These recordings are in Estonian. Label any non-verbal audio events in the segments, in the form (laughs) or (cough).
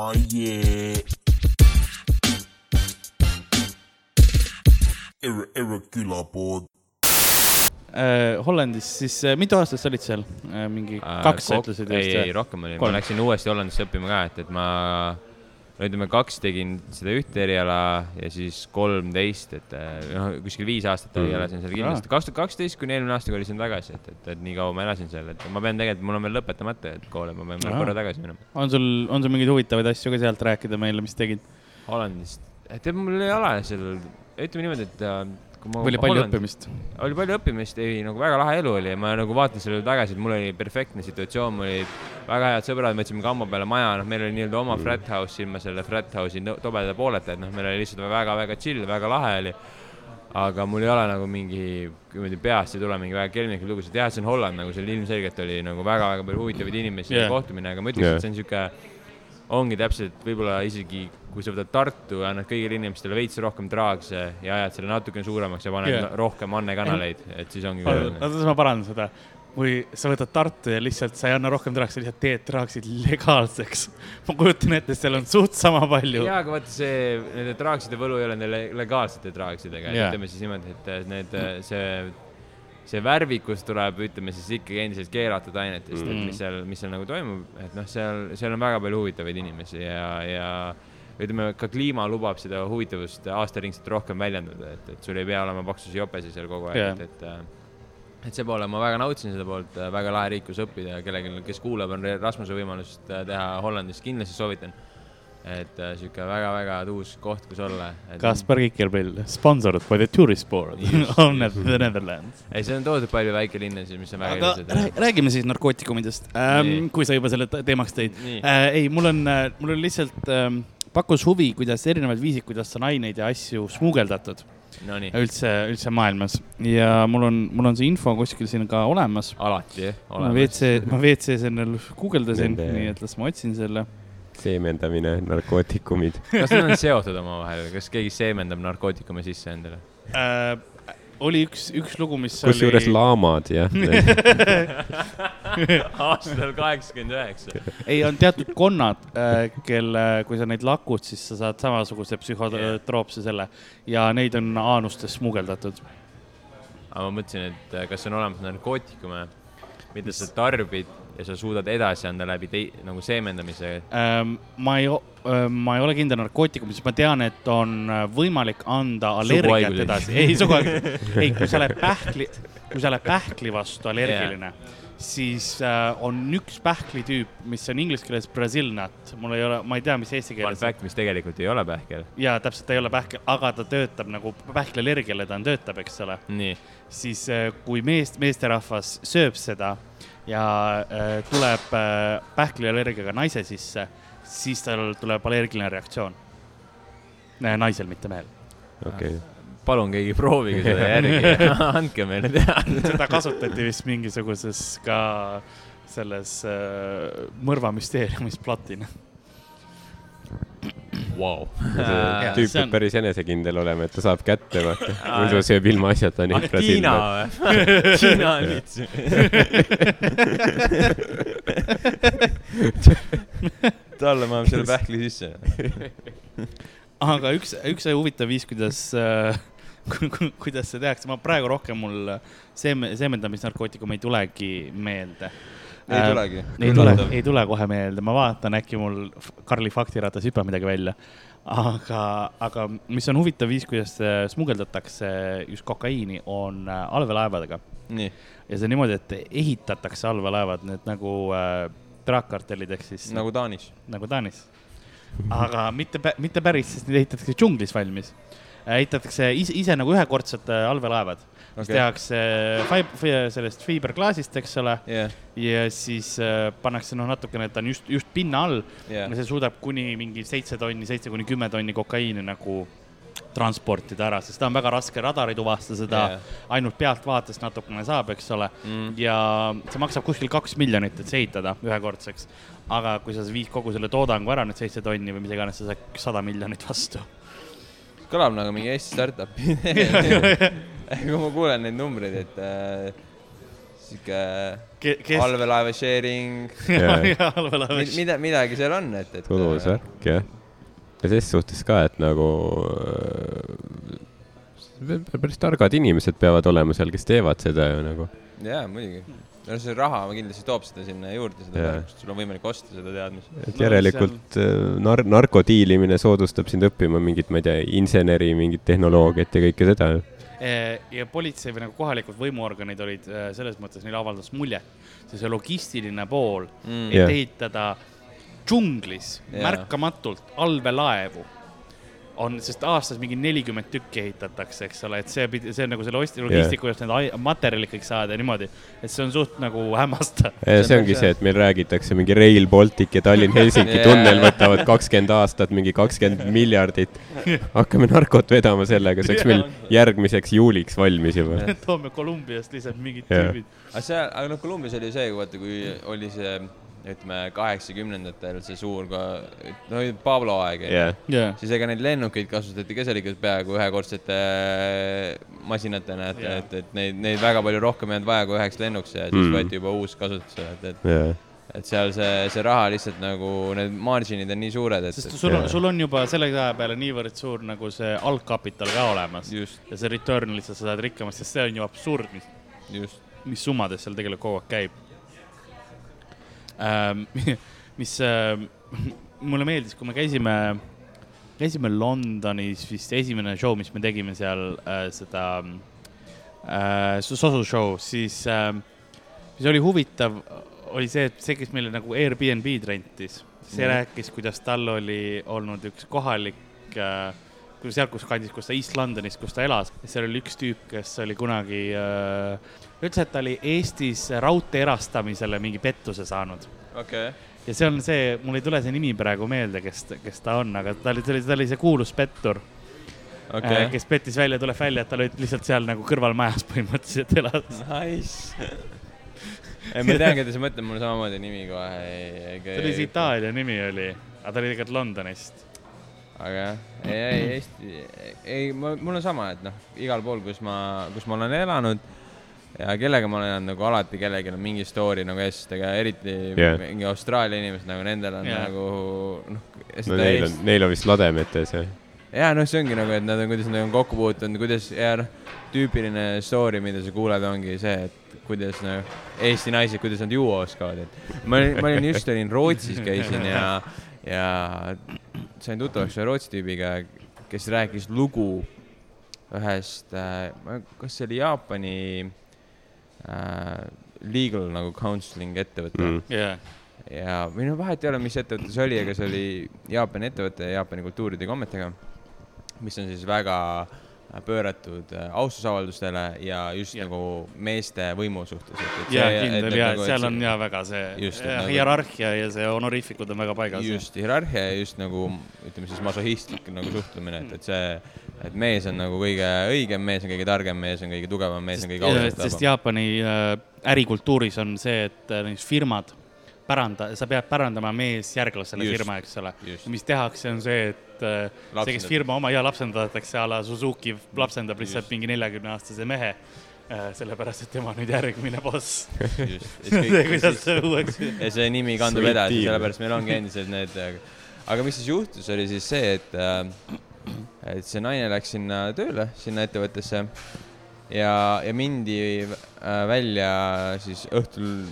Oh yeah. Ir- irregular board. äh, Hollandis siis äh, mitu aastat sa olid seal äh,? mingi kaks sa ütlesid ei, ei rohkem oli, ma läksin uuesti Hollandisse õppima ka, et, et ma no ütleme, kaks tegin seda ühte eriala ja siis kolmteist, et eh, noh, kuskil viis aastat Mm. elasin seal kindlasti. kaks tuhat kaksteist kuni eelmine aasta kolisin tagasi, et, et, et nii kaua ma elasin seal, et ma pean tegelikult, mul on veel lõpetamata, et kool, et ma pean korra tagasi minema. on sul, on sul mingeid huvitavaid asju ka sealt rääkida meile, mis tegid? Hollandist, tead, mul ei ole seal, ütleme niimoodi, et äh, oli palju Holland- õppimist? oli palju õppimist, ei nagu väga lahe elu oli ma nagu vaatan sellele tagasi, et mul oli perfektne situatsioon, mul olid väga head sõbrad, me võtsime kamba peale maja, noh, meil oli nii-öelda oma frat house ilma selle frat house'i tobeda pooleta, et noh, meil oli lihtsalt väga-väga chill, väga lahe oli. aga mul ei ole nagu mingi, niimoodi peast ei tule mingi väga kelmikaid lugusid, jah, see on Holland nagu seal ilmselgelt oli nagu väga-väga palju huvitavaid inimesi yeah. kohtumine, aga ma ütleks yeah., et see on sihuke ongi täpselt võib-olla isegi, kui sa võtad Tartu ja annad kõigile inimestele veits rohkem traagse ja ajad selle natukene suuremaks ja paned yeah. rohkem annekanaleid, et siis ongi oota, ma parandan seda. kui sa võtad Tartu ja lihtsalt sa ei anna rohkem trahvi, sa lihtsalt teed trahvid legaalseks. ma kujutan ette, seal on suht sama palju. jaa, aga vaata see, nende traagside võlu ei ole nende legaalsete traagsidega yeah., ütleme siis niimoodi, et need, see, see värvikus tuleb, ütleme siis ikkagi endiselt keelatud ainetest Mm. et mis seal, mis seal nagu toimub, et noh, seal, seal on väga palju huvitavaid inimesi ja, ja ütleme, ka kliima lubab seda huvitavust aastaringselt rohkem väljendada, et, et sul ei pea olema paksusi jopesi seal kogu aeg yeah., et, et et see poole ma väga nautisin seda poolt, väga lahe riik, kus õppida ja kellelgi, kes kuulab, on Rasmuse võimalust äh, teha Hollandis, kindlasti soovitan. et äh, sihuke väga-väga tuus koht, kus olla. Kaspar Kikerpill, sponsored by the tourist board just. (laughs) the Netherlands. ei, seal on toodud palju väikelinnasid, mis on väga ilusad. rää- räägime siis narkootikumidest ähm, kui sa juba selle te- teemaks tõid äh,. ei, mul on, mul on lihtsalt ähm, pakkus huvi, kuidas erinevad viisid, kuidas on aineid ja asju smugeldatud nonii, üldse, üldse maailmas ja mul on, mul on see info kuskil siin ka olemas. alati jah, ma. WC, ma WC-s enne guugeldasin, nii et las ma otsin selle. seemendamine, narkootikumid. kas need on seotud omavahel, kas keegi seemendab narkootikume sisse endale? Äh, oli üks, üks lugu, mis kusjuures oli... laamad, jah. (laughs) aastal kaheksakümmend üheksa. ei, on teatud konnad, kelle, kui sa neid lakud, siis sa saad samasuguse psühhotroopse selle ja neid on aanustes smugeldatud. aga ma mõtlesin, et äh, kas on olemas narkootikume, mida sa tarbid ja sa suudad edasi anda läbi tei-, nagu seemendamise. Ähm, ma ei, ma ei ole kindel narkootikumidest, ma tean, et on äh, võimalik anda allergiat edasi, ei suguhaigusi, (laughs) ei, kui sa oled pähkli, kui sa oled pähkli vastu allergiline yeah., siis äh, on üks pähklitüüp, mis on inglise keeles Brazil nut, mul ei ole, ma ei tea, mis eesti Fun keeles. fact, mis tegelikult ei ole pähkel. ja täpselt, ta ei ole pähkel, aga ta töötab nagu pähkliallergiale ta on, töötab, eks ole nii, siis äh, kui meest, meesterahvas sööb seda ja äh, tuleb äh, pähkliallergiaga naise sisse, siis tal tuleb allergiline reaktsioon. naisel, mitte mehel. okei, palun keegi proovige seda järgi ja (laughs) andke meile teada. seda kasutati vist mingisuguses ka selles äh, mõrvamüsteeriumis platina. (laughs) Jaa, tüüp see on- peab päris enesekindel olema, et ta saab kätte, vaata. (laughs) muidu sööb ilmaasjata neid ah, Tiina Brasiiliat. või? (laughs) Tiina on vits. talle paneb selle pähkli sisse. aga üks, üks huvitav viis, kuidas äh,, kuidas see tehakse, ma praegu rohkem mul seeme, seemendamisnarkootikum ei tulegi meelde. Ei tulegi. ei tule, ei tule kohe meelde, ma vaatan, äkki mul Karli faktiratas hüppab midagi välja. aga, aga mis on huvitav viis, kuidas äh, smugeldatakse just kokaiini, on äh, allveelaevadega. ja see on niimoodi, et ehitatakse allveelaevad, need nagu äh, traakkartellid ehk siis nagu Taanis. nagu Taanis. aga mitte, mitte päris, sest need ehitatakse džunglis valmis. ehitatakse ise, ise nagu ühekordsed äh, allveelaevad okay., mis tehakse fib-, sellest fiiberklaasist, eks ole jah, ja siis äh, pannakse noh, natukene, et ta on just, just pinna all jah ja. see suudab kuni mingi seitse tonni, seitse kuni kümme tonni kokaiini nagu transportida ära, sest ta on väga raske, radar ei tuvasta seda yeah., ainult pealtvaatest natukene saab, eks ole Mm. ja see maksab kuskil kaks miljonit, et see ehitada ühekordseks. aga kui sa viid kogu selle toodangu ära, need seitse tonni või mida iganes, sa saad sada miljonit vastu. kõlab nagu mingi Eesti startup. (laughs) (laughs) (laughs) kui ma kuulen neid numbreid, et äh, sihuke kes, allveelaeva sharing, allveelaeva mida, midagi seal on, et, et. tulus värk jah. ja ses suhtes ka, et nagu äh, päris targad inimesed peavad olema seal, kes teevad seda ju nagu. jaa, muidugi. no see raha kindlasti toob seda sinna juurde, seda tarkust, sul on võimalik osta seda teadmist. et järelikult äh, nar-, narkodiilimine soodustab sind õppima mingit, ma ei tea, inseneri mingit tehnoloogiat ja kõike seda. Eh, ja politsei või nagu kohalikud võimuorganid olid eh, selles mõttes, neile avaldas muljet, see, see logistiline pool Mm. et Jah. ehitada džunglis Jaa. märkamatult allveelaevu on, sest aastas mingi nelikümmend tükki ehitatakse, eks ole, et see pidi, see on nagu selle osti- logistiku jaoks need materjalid kõik saada ja niimoodi, et see on suht nagu hämmastav. see ongi see, et meil räägitakse mingi Rail Baltic ja Tallinn-Helsingi (laughs) tunnel võtavad kakskümmend aastat, mingi kakskümmend miljardit. hakkame narkot vedama sellega, see oleks meil järgmiseks juuliks valmis juba. (laughs) toome Kolumbiast lihtsalt mingid Jaa. tüübid. aga seal, aga noh, Kolumbias oli see, vaata, kui oli see, ütleme, kaheksakümnendatel see suur no Pablo aeg, jah, jaa, siis ega neid lennukeid kasutati ka seal ikka peaaegu ühekordsete masinatena, et Jaa. et, et neid, neid väga palju rohkem ei olnud vaja kui üheks lennuks ja siis Mm. võeti juba uus kasutusele, et, et, jah, et seal see, see raha lihtsalt nagu need margin'id on nii suured, et sest sul on, sul on juba selle aja peale niivõrd suur nagu see algkapital ka olemas. Just, ja see return lihtsalt sa saad rikkamaks, sest see on ju absurd, mis just, mis summades seal tegelikult kogu aeg käib. (laughs) mis äh, mulle meeldis, kui me käisime, käisime Londonis vist esimene show, mis me tegime seal äh, seda äh, Sosu show, siis äh,, mis oli huvitav, oli see, et see, kes meile nagu Airbnb-d rentis, see Mhm. rääkis, kuidas tal oli olnud üks kohalik äh, sealt, kus kandis, kus ta East Londonis, kus ta elas, seal oli üks tüüp, kes oli kunagi äh,, ütles, et ta oli Eestis raudtee erastamisele mingi pettuse saanud okei, ja see on see, mul ei tule see nimi praegu meelde, kes, kes ta on, aga ta oli, ta oli, ta oli see kuulus pettur okay., okei. kes pettis välja, tuleb välja, et ta oli lihtsalt seal nagu kõrvalmajas (laughs) põhimõtteliselt elas. Nice. ei, ma tean, keda sa mõtled, mul samamoodi nimi kohe ei, ei see oli see Itaalia nimi oli, aga ta oli tegelikult Londonist. aga jah, ei, ei Eesti, ei, mul on sama, et noh, igal pool, kus ma, kus ma olen elanud ja kellega ma olen elanud, nagu alati kellelgi on mingi story nagu eestlastega, eriti Jah. yeah. mingi Austraalia inimesed nagu nendel on Jah. yeah. nagu noh. no neil on, neil on vist lademetes ja, ja noh, see ongi nagu, et nad on, kuidas nad on kokku puutunud, kuidas ja noh, tüüpiline story, mida sa kuuled, ongi see, et kuidas nagu Eesti naised, kuidas nad juua oskavad, et ma olin, ma olin just olin Rootsis käisin ja, ja sain tuttavaks ühe Rootsi tüübiga, kes rääkis lugu ühest äh,, kas see oli Jaapani äh, legal nagu counseling ettevõte mm. jah, ja, või noh, vahet ei ole, mis ettevõte see oli, aga see oli Jaapani ettevõte Jaapani kultuuride ja kommetega, mis on siis väga pööratud äh, austusavaldustele ja just ja. nagu meeste võimu suhtes. ja kindel ja seal on ja väga see Just, ja, nagu- hierarhia ja see honorifikud on väga paigas. just hierarhia ja just nagu ütleme siis masohhistlik nagu suhtumine, et, et see, et mees on nagu kõige õigem, mees on kõige targem, mees on kõige tugevam, mees on kõige sest, sest ausam. Jaapani äh, ärikultuuris on see, et äh, näiteks firmad päranda, sa pead pärandama meesjärglasele Just, firma, eks ole. mis tehakse, on see, et äh, see, kes Lapsendad- firma oma ja lapsendatakse a la Suzuki lapsendab lihtsalt Just. mingi neljakümne aastase mehe. sellepärast, et tema on nüüd järgmine boss. just, (laughs) see, kuidas see uueks. ja see nimi kandub edasi, sellepärast meil ongi endiselt need, aga mis siis juhtus, oli siis see, et, et see naine läks sinna tööle, sinna ettevõttesse ja, ja mindi äh, välja siis õhtul,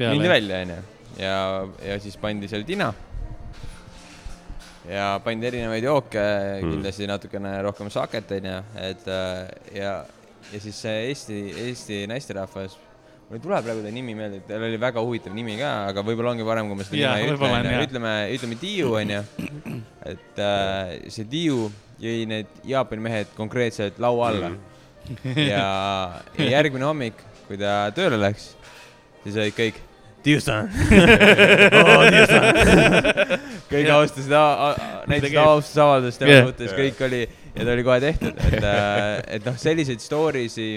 mindi välja, onju, ja, ja siis pandi seal tina. ja pandi erinevaid jooke Mm. mm., kindlasti natukene rohkem saket, onju, et äh, ja, ja siis see Eesti, Eesti naisterahvas mul ei tule praegu ta nimi meelde, tal oli väga huvitav nimi ka, aga võib-olla ongi parem, kui ma seda Jaa, nime ei ütle, onju, ütleme, ütleme Tiiu, onju. et äh, see Tiiu jõi need Jaapani mehed konkreetselt laua alla. Ja, ja järgmine hommik, kui ta tööle läks, siis olid kõik Tiiu-san. (laughs) Oh,, Tiiu-san. Kõik Jah. austasid, näitasid austusavaldust tema Jah. suhtes, kõik oli ja ta oli kohe tehtud, et, et noh, selliseid story si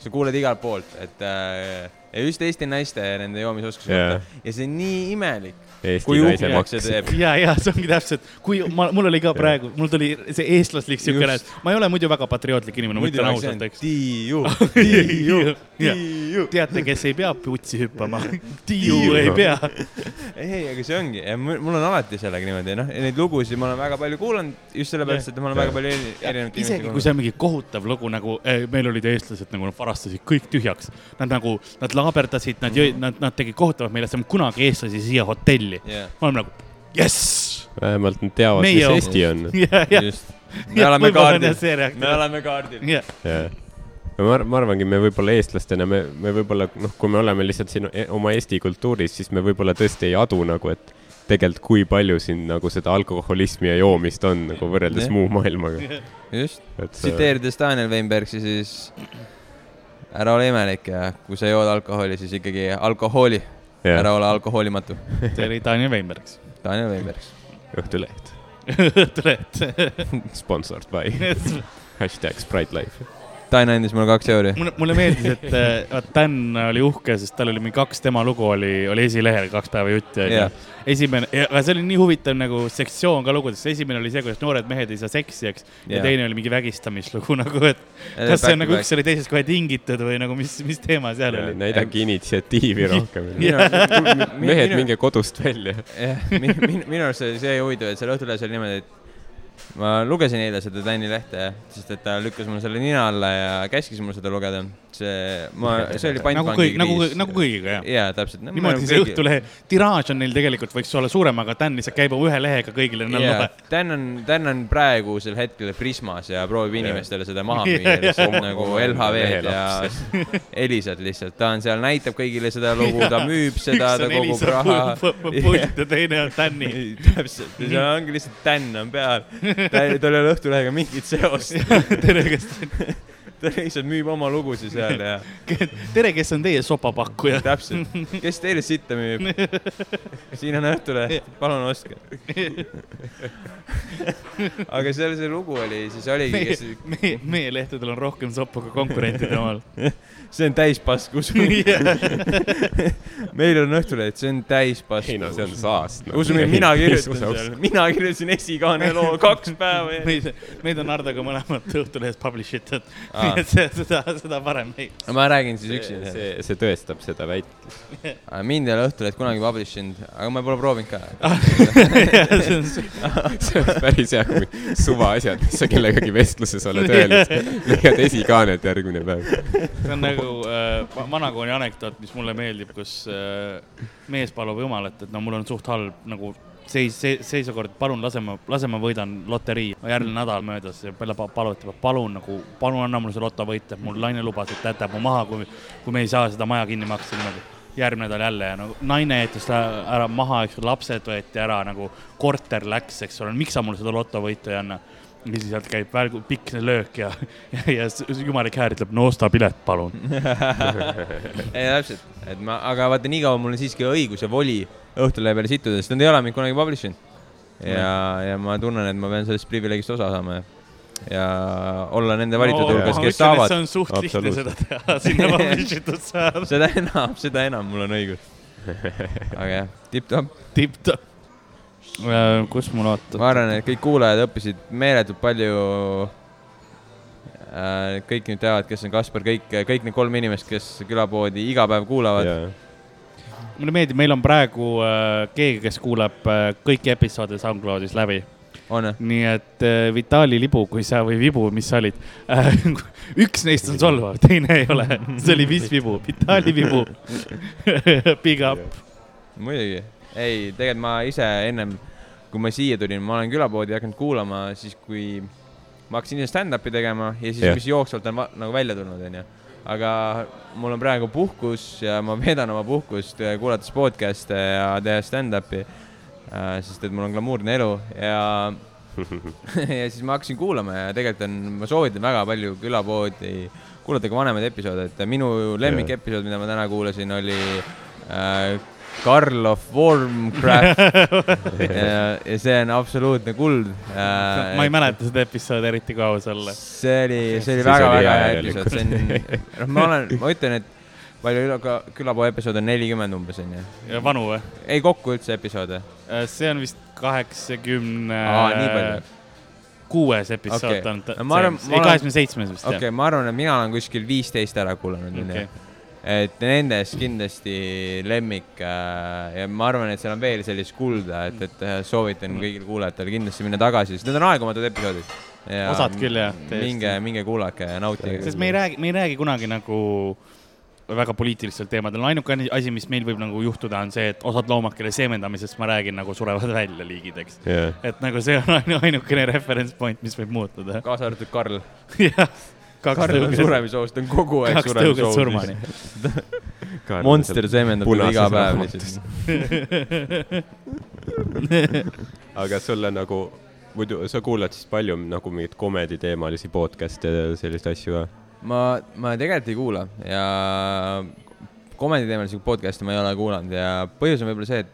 sa kuuled igalt poolt, et äh, ja just Eesti naiste ja nende joomisoskuse Jaa. kohta ja see on nii imelik, Eesti kui naise uhkeks see maks. teeb. ja, ja see ongi täpselt, kui ma, mul oli ka praegu, mul tuli see eestlaslik siukene Just., ma ei ole muidu väga patriootlik inimene, ma ütlen ausalt, see eks. Tiiu, (laughs) Tiiu, Tiiu. teate, kes ei pea putsi hüppama? (laughs) Tiiu ei pea. (laughs) ei, aga see ongi ja mul on alati sellega niimoodi, noh, neid lugusid ma olen väga palju kuulanud just sellepärast, et ma olen väga palju eri- erinevaid isegi kui see on mingi kohutav lugu nagu eh, meil olid eestlased nagu nad varastasid kõik tühjaks, nad nagu, nad laaberdasid, nad jõid, nad, nad tegid kohutavalt meile, saame kunagi eestlasi siia hotelli. jah, ma olen nagu jess. vähemalt nad teavad, mis oma- Eesti on. ja, ja, just. me oleme kaardil, me oleme kaardil. jah, jah. ma ma arvangi, me võib-olla eestlastena, me, me võib-olla noh, kui me oleme lihtsalt siin e- oma Eesti kultuuris, siis me võib-olla tõesti ei adu nagu, et tegelikult kui palju siin nagu seda alkoholismi ja joomist on nagu võrreldes Jah. muu maailmaga. just, see, tsiteerides Daniel Weinbergsi, siis ära ole imelik ja kui sa jood alkoholi, siis ikkagi alkoholi, ära jah, ole alkohoolimatu. see oli Daniel Weinbergs. Daniel Weinbergs. Õhtuleht, (laughs) Õhtuleht. (laughs) sponsored by (laughs) hashtag Sprite Life. Dan andis mulle kaks euri. mulle, mulle meeldis, et (laughs) äh, vaat Dan oli uhke, sest tal oli mingi kaks tema lugu oli, oli esilehel kaks päeva jutti onju Jah.. esimene, aga see oli nii huvitav nagu sektsioon ka lugudes, esimene oli see, kuidas noored mehed ei saa seksi, eks. ja Jah. teine oli mingi vägistamislugu (laughs) nagu, et kas see on nagu üks oli teisest kohe tingitud või nagu mis, mis teema seal oli? näidake initsiatiivi (laughs) rohkem. Mehed, minge kodust välja. minu, arust oli see huvitav, et seal Õhtulehes oli niimoodi, et ma lugesin eile seda Tänni lehte, sest et ta lükkas mulle selle nina alla ja käskis mul seda lugeda. see, ma, see oli nagu pantvangi nagu kriis., nagu kõigiga jah. jaa, täpselt no,. niimoodi see Õhtulehe tiraaž on neil tegelikult võiks olla suurem, aga Dan lihtsalt käib ühe lehega kõigile jaa Dan on, Dan on praegusel hetkel Prismas ja proovib inimestele seda maha müüa lihtsalt nagu LHV-d ja. (laughs) Elisat lihtsalt, ta on seal, näitab kõigile seda lugu, ta müüb seda, ta kogub raha. ja teine on Dan'i. (laughs) täpselt, seal ongi lihtsalt Dan on peal, tal ei ole Õhtulehega mingit seost, tere, kes, (laughs) ta lihtsalt müüb oma lugusid seal ja (laughs) tere, kes on teie sopapakkuja? (laughs) täpselt, kes teile sitta müüb? siin on Õhtuleht, palun ostke. aga seal see lugu oli, siis oligi, meie kes, meie, meie lehtedel on rohkem soppu kui konkurentide omal. see on täis pask, usu mind. meil on Õhtuleht, see on täis pask. ei no see on saast no.. usu mind, mina kirjutasin seal, mina kirjutasin esikaane loo kaks päeva ja. meid, meid on Hardoga mõlemad Õhtulehes publish itud, Aa. Nii et (laughs) see, seda, seda parem ei. ma räägin siis see, üksi. see, see tõestab seda väitlust. mind ei ole Õhtuleht kunagi publish inud, aga ma pole proovinud ka. (laughs) see on, (laughs) see on päris hea, kui suvaasjad, mis sa kellegagi vestluses oled öelnud, leiad esikaanet järgmine päev. see on nagu äh, vanakooli anekdoot, mis mulle meeldib, kus äh, mees palub jumalat, et no mul on suht halb nagu seis, seisukord, palun lase ma, lase ma võidan loterii. järgmine nädal möödas ja Pelle pa- palub, palun nagu, palun anna mulle see lotovõit, et mul naine lubas, et ta jätab mu maha, kui, kui me ei saa seda maja kinni maksta niimoodi. järgmine nädal jälle ja nagu naine jättis ära maha, eks ju, lapsed võeti ära nagu korter läks, eks ole, miks sa mulle seda lotovõitu ei anna ja siis sealt käib välgu pikk löök ja, (laughs) ja, ja jumalik hääl ütleb, no osta pilet, palun. (laughs) ei täpselt, et ma, aga vaata, nii kaua mul on siiski õigus ja voli Õhtulehe peale sittuda, sest nad ei ole mind kunagi publish inud. ja, ja ma tunnen, et ma pean sellest privileegist osa saama ja, ja olla nende valitud hulgas, kes saavad see. on suht lihtne seda teha, sinna (laughs) publish itud saada. seda enam, seda enam mul on õigus. (laughs) aga jah, tipp-topp. tipp-topp. kus mul ootab? ma arvan, et kõik kuulajad õppisid meeletult palju. kõik nüüd teavad, kes on Kaspar, kõik, kõik need kolm inimest, kes külapoodi iga päev kuulavad. Mulle meeldib, meil on praegu äh, keegi, kes kuulab äh, kõiki episoode SoundCloudis läbi. nii et äh, Vitali libu, kui sa või vibu, mis sa olid äh. (laughs) üks neist on solvav, teine ei ole. see oli mis vibu, Vitali vibu. (laughs) Big up. muidugi, ei, tegelikult ma ise ennem, kui ma siia tulin, ma olen külapoodi hakanud kuulama siis, kui ma hakkasin ise stand-up'i tegema ja siis mis jooksvalt on nagu välja tulnud, onju. Aga mul on praegu puhkus ja ma veedan oma puhkust äh, kuulates podcast'e ja tehes stand-up'i äh,. sest et mul on glamuurne elu ja (laughs) ja siis ma hakkasin kuulama ja tegelikult on, ma soovitan väga palju külapoodi, kuulata ka vanemaid episoode, et minu lemmikepisood, mida ma täna kuulasin, oli äh, Karl of Wormcraft (laughs) ja, ja see on absoluutne kuld äh,. ma ei mäleta seda episoodi eriti, kui aus olla. see oli, see oli väga-väga hea episood, see on, noh, ma olen, ma ütlen, et palju üle- ka külapoo episoode on nelikümmend umbes onju. vanu või? ei, kokku üldse episoode. see on vist kaheksakümne Aa, nii palju. kuues episood Okei. on ta ei kaheksakümne seitsmes vist okei okay,, ma arvan, et mina olen kuskil viisteist ära kuulanud okay.. Et nendest kindlasti lemmik äh, ja ma arvan, et seal on veel sellist kulda, et, et äh, soovitan kõigile kuulajatele kindlasti minna tagasi, sest need on aegumatud episoodid. Osad küll, jah, minge, minge kuulake ja nautige. sest me ei räägi, me ei räägi kunagi nagu väga poliitilistel teemadel, ainuke asi, mis meil võib nagu juhtuda, on see, et osad loomad, kelle seemendamisest ma räägin, nagu surevad välja liigid, eks. jah, et nagu see on (laughs) ainu- ainukene reference point, mis võib muutuda. kaasa arvatud Karl. (laughs) jah, kaks Karl on kogu aeg surmani. (laughs) Monster seemendab teda iga päev lihtsalt. aga sulle nagu, muidu sa kuulad siis palju nagu mingeid komediteemalisi podcast'e ja selliseid asju või? ma, ma tegelikult ei kuula ja komediteemalisi podcast'e ma ei ole kuulanud ja põhjus on võib-olla see, et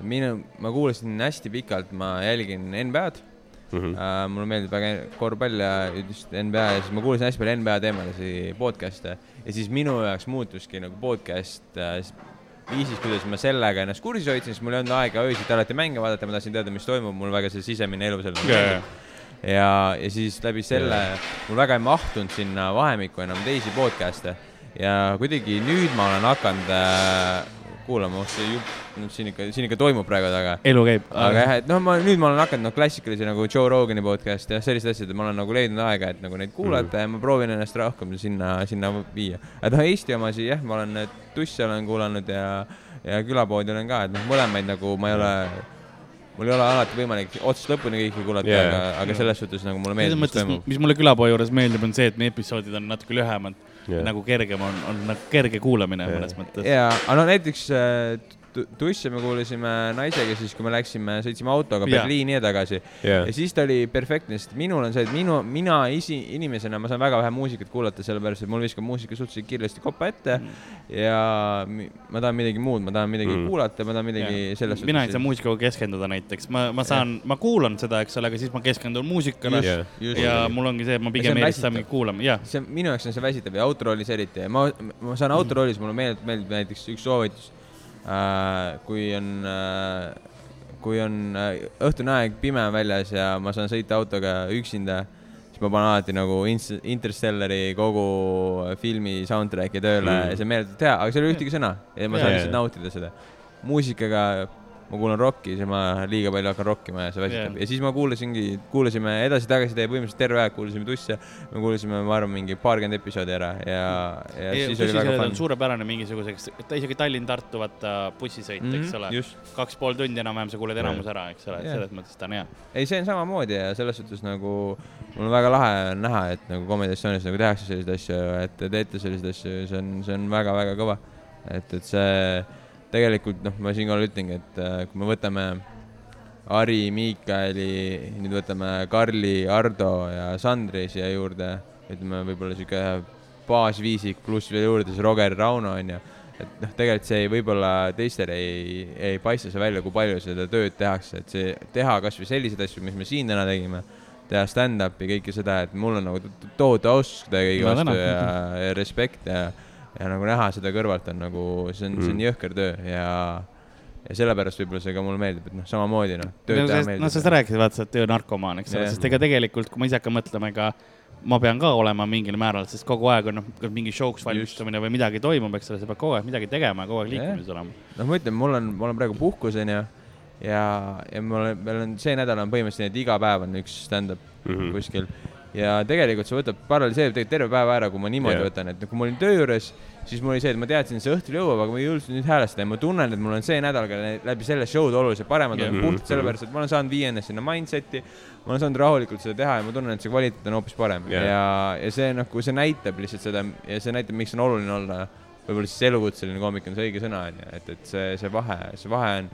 minu, ma kuulasin hästi pikalt, ma jälgin NBA-d Mhm. äh,. mulle meeldib väga korvpall ja just NBA ja siis ma kuulasin hästi palju NBA teemalisi podcast'e ja siis minu jaoks muutuski nagu podcast äh, viisis, kuidas ma sellega ennast kursis hoidsin, sest mul ei olnud aega öösiti alati mänge vaadata, ma tahtsin teada, mis toimub, mul väga see sisemine elu seal ja, ja siis läbi selle mul väga ei mahtunud sinna vahemikku enam teisi podcast'e ja kuidagi nüüd ma olen hakanud äh, kuulama, oh see jupp, nüüd siin ikka, siin ikka toimub praegu taga. elu käib. aga jah, et noh, ma nüüd ma olen hakanud noh, klassikalisi nagu Joe Rogani podcast ja sellised asjad, ma olen nagu leidnud aega, et nagu neid kuulata mm -hmm. ja ma proovin ennast rohkem sinna, sinna viia. et noh, Eesti omasid jah, ma olen tusse olen kuulanud ja, ja külapoodi olen ka, et noh, mõlemaid nagu ma ei ole mul ei ole alati võimalik otsast lõpuni kõiki kuulata yeah., aga, aga selles suhtes nagu mulle meeldib, mis mulle külapoe juures meeldib, on see, et meie episoodid on natuke lühemad Jah. nagu kergem on, on nagu kerge kuulamine Jah. mõnes mõttes. jaa, aga no näiteks tusse me kuulasime naisega siis, kui me läksime, sõitsime autoga Jaa. Berliini ja tagasi. jah ja, siis ta oli perfektne, sest minul on see, et minu, mina isi, inimesena, ma saan väga vähe muusikat kuulata, sellepärast et mul viskab muusika suhteliselt kiiresti kopa ette Mm. ja ma tahan midagi muud, ma tahan midagi Mm. kuulata, ma tahan midagi selles mina ei saa muusikaga keskenduda näiteks, ma, ma saan, ma kuulan seda, eks ole, aga siis ma keskendun muusikale jah, just ja mul ongi see, et ma pigem eelistan väsitav. mingi kuulama, jah. see minu jaoks on see väsitav ja autoroolis eriti, ma, ma saan autoroolis, mulle meeldib, meeldib näiteks üks soovitus. Kui on äh,, kui on äh, õhtune aeg, pime on väljas ja ma saan sõita autoga üksinda, siis ma panen alati nagu Interstellari kogu filmi soundtrack'i tööle Mm. ja see meeletult hea, aga seal ei ole ühtegi sõna ja ma saan lihtsalt nautida seda. muusikaga ma kuulan rokki, siis ma liiga palju hakkan rokkima ja see väsitab Jaa. ja siis ma kuulasingi, kuulasime edasi-tagasi teie põhimõtteliselt terve aeg kuulasime tusse, me kuulasime, ma arvan, mingi paarkümmend episoodi ära ja, ja siis oli väga fun. suurepärane mingisuguseks, ta isegi Tallinn-Tartu vaata bussisõit mm, -hmm, eks ole. Mhm, just, kaks pool tundi enam-vähem sa kuuled enamus ära, eks ole, Jah. selles mõttes ta on hea. ei, see on samamoodi ja selles suhtes nagu mul on väga lahe näha, et nagu Comedy Estonias nagu tehakse selliseid asju, et te teete selliseid asju, see on, see on väga-väga kõva. et, et see tegelikult noh, ma siinkohal ütlengi, et äh, kui me võtame Ari, Miikali, nüüd võtame Karli, Ardo ja Sandri siia juurde, ütleme võib-olla sihuke baasviisik pluss veel juurde siis Roger, Rauno onju. et noh, tegelikult see ei- võib-olla teistel ei, ei paista see välja, kui palju seda tööd tehakse, et see teha kasvõi selliseid asju, mis me siin täna tegime, teha stand-up'i, kõike seda, et mul on nagu to- tohutu austus Ma vastu ja, ja respekt ja, ja nagu näha seda kõrvalt on nagu, see on mm., see on Mm. jõhker töö ja, ja sellepärast võib-olla see ka mulle meeldib, et noh, samamoodi noh, no tööd teha sest, meeldib. no sa rääkisid, vaata, sa oled töönarkomaan, eks ole, Jah. sest ega tegelikult, kui ma ise hakkan mõtlema, ega ma pean ka olema mingil määral, sest kogu aeg on noh, mingi show'ks valmistumine või midagi toimub, eks ole, sa pead kogu aeg midagi tegema kogu aeg liikumises olema. noh, ma ütlen, mul on, ma olen praegu puhkus onju ja, ja mul on, meil on see nädal on põhimõtteliselt iga päev on üks stand-up mm. -hmm. kuskil. Ja tegelikult see võtab, paralüseerib tegelikult terve päeva ära, kui ma niimoodi yeah. võtan, et kui ma olin töö juures, siis mul oli see, et ma teadsin, et see õhtul jõuab, aga ma ei jõudnud nüüd häälestada ja ma tunnen, et mul on see nädal ka läbi selle show'd oluliselt paremad Jah. olnud Mhm. puhtalt sellepärast, et ma olen saanud viia ennast sinna mindset'i, ma olen saanud rahulikult seda teha ja ma tunnen, et see kvaliteet on hoopis parem Jah. ja, ja see nagu, see näitab lihtsalt seda ja see näitab, miks on oluline olla võib-olla siis elukutseline koomik on see õige sõna, onju, et, et see, see vahe, see vahe on,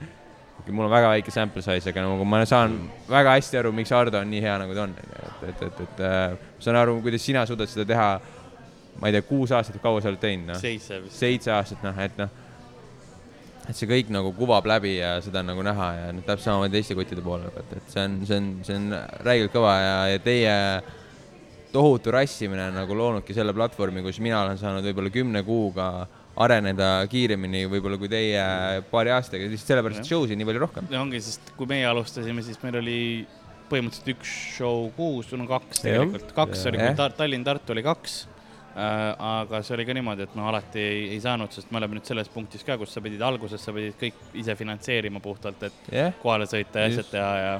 mul on väga väike sample size, aga nagu ma saan väga hästi aru, miks Ardo on nii hea, nagu ta on, et, et, et, et äh, ma saan aru, kuidas sina suudad seda teha, ma ei tea, kuus aastat, kaua sa oled teinud, noh, seitse vist. seitse aastat, noh, et noh, et see kõik nagu kuvab läbi ja seda on nagu näha ja noh, täpselt samamoodi teiste kottide poole pealt, et see on, see on, see on räigelt kõva ja, ja teie tohutu rassimine on nagu loonudki selle platvormi, kus mina olen saanud võib-olla kümne kuuga areneda kiiremini võib-olla kui teie paari aastaga, lihtsalt sellepärast, et show'sid nii palju rohkem. ongi, sest kui meie alustasime, siis meil oli põhimõtteliselt üks show kuus, no kaks Jah. tegelikult, kaks Jah. oli, kui. Tar- Tallinn-Tartu oli kaks. aga see oli ka niimoodi, et no alati ei, ei saanud, sest me oleme nüüd selles punktis ka, kus sa pidid alguses, sa pidid kõik ise finantseerima puhtalt, et jah, kohale sõita ja asjad teha ja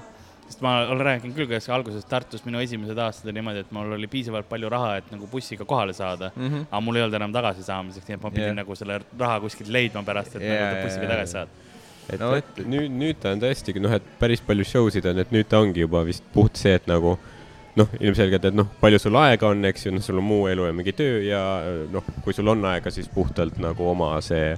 sest ma olen rääkinud küll, kuidas alguses Tartus minu esimesed aastad oli niimoodi, et mul oli piisavalt palju raha, et nagu bussiga kohale saada mm. -hmm. aga mul ei olnud enam tagasisaamiseks, nii et ma pidin yeah. nagu selle raha kuskilt leidma pärast, et yeah, nagu bussiga jaa, tagasi saada. Et No vot. nüüd, nüüd ta on tõesti, noh, et päris palju show sid on, et nüüd ta ongi juba vist puht see, et nagu noh, ilmselgelt, et noh, palju sul aega on, eks ju, noh, sul on muu elu ja mingi töö ja noh, kui sul on aega, siis puhtalt nagu oma see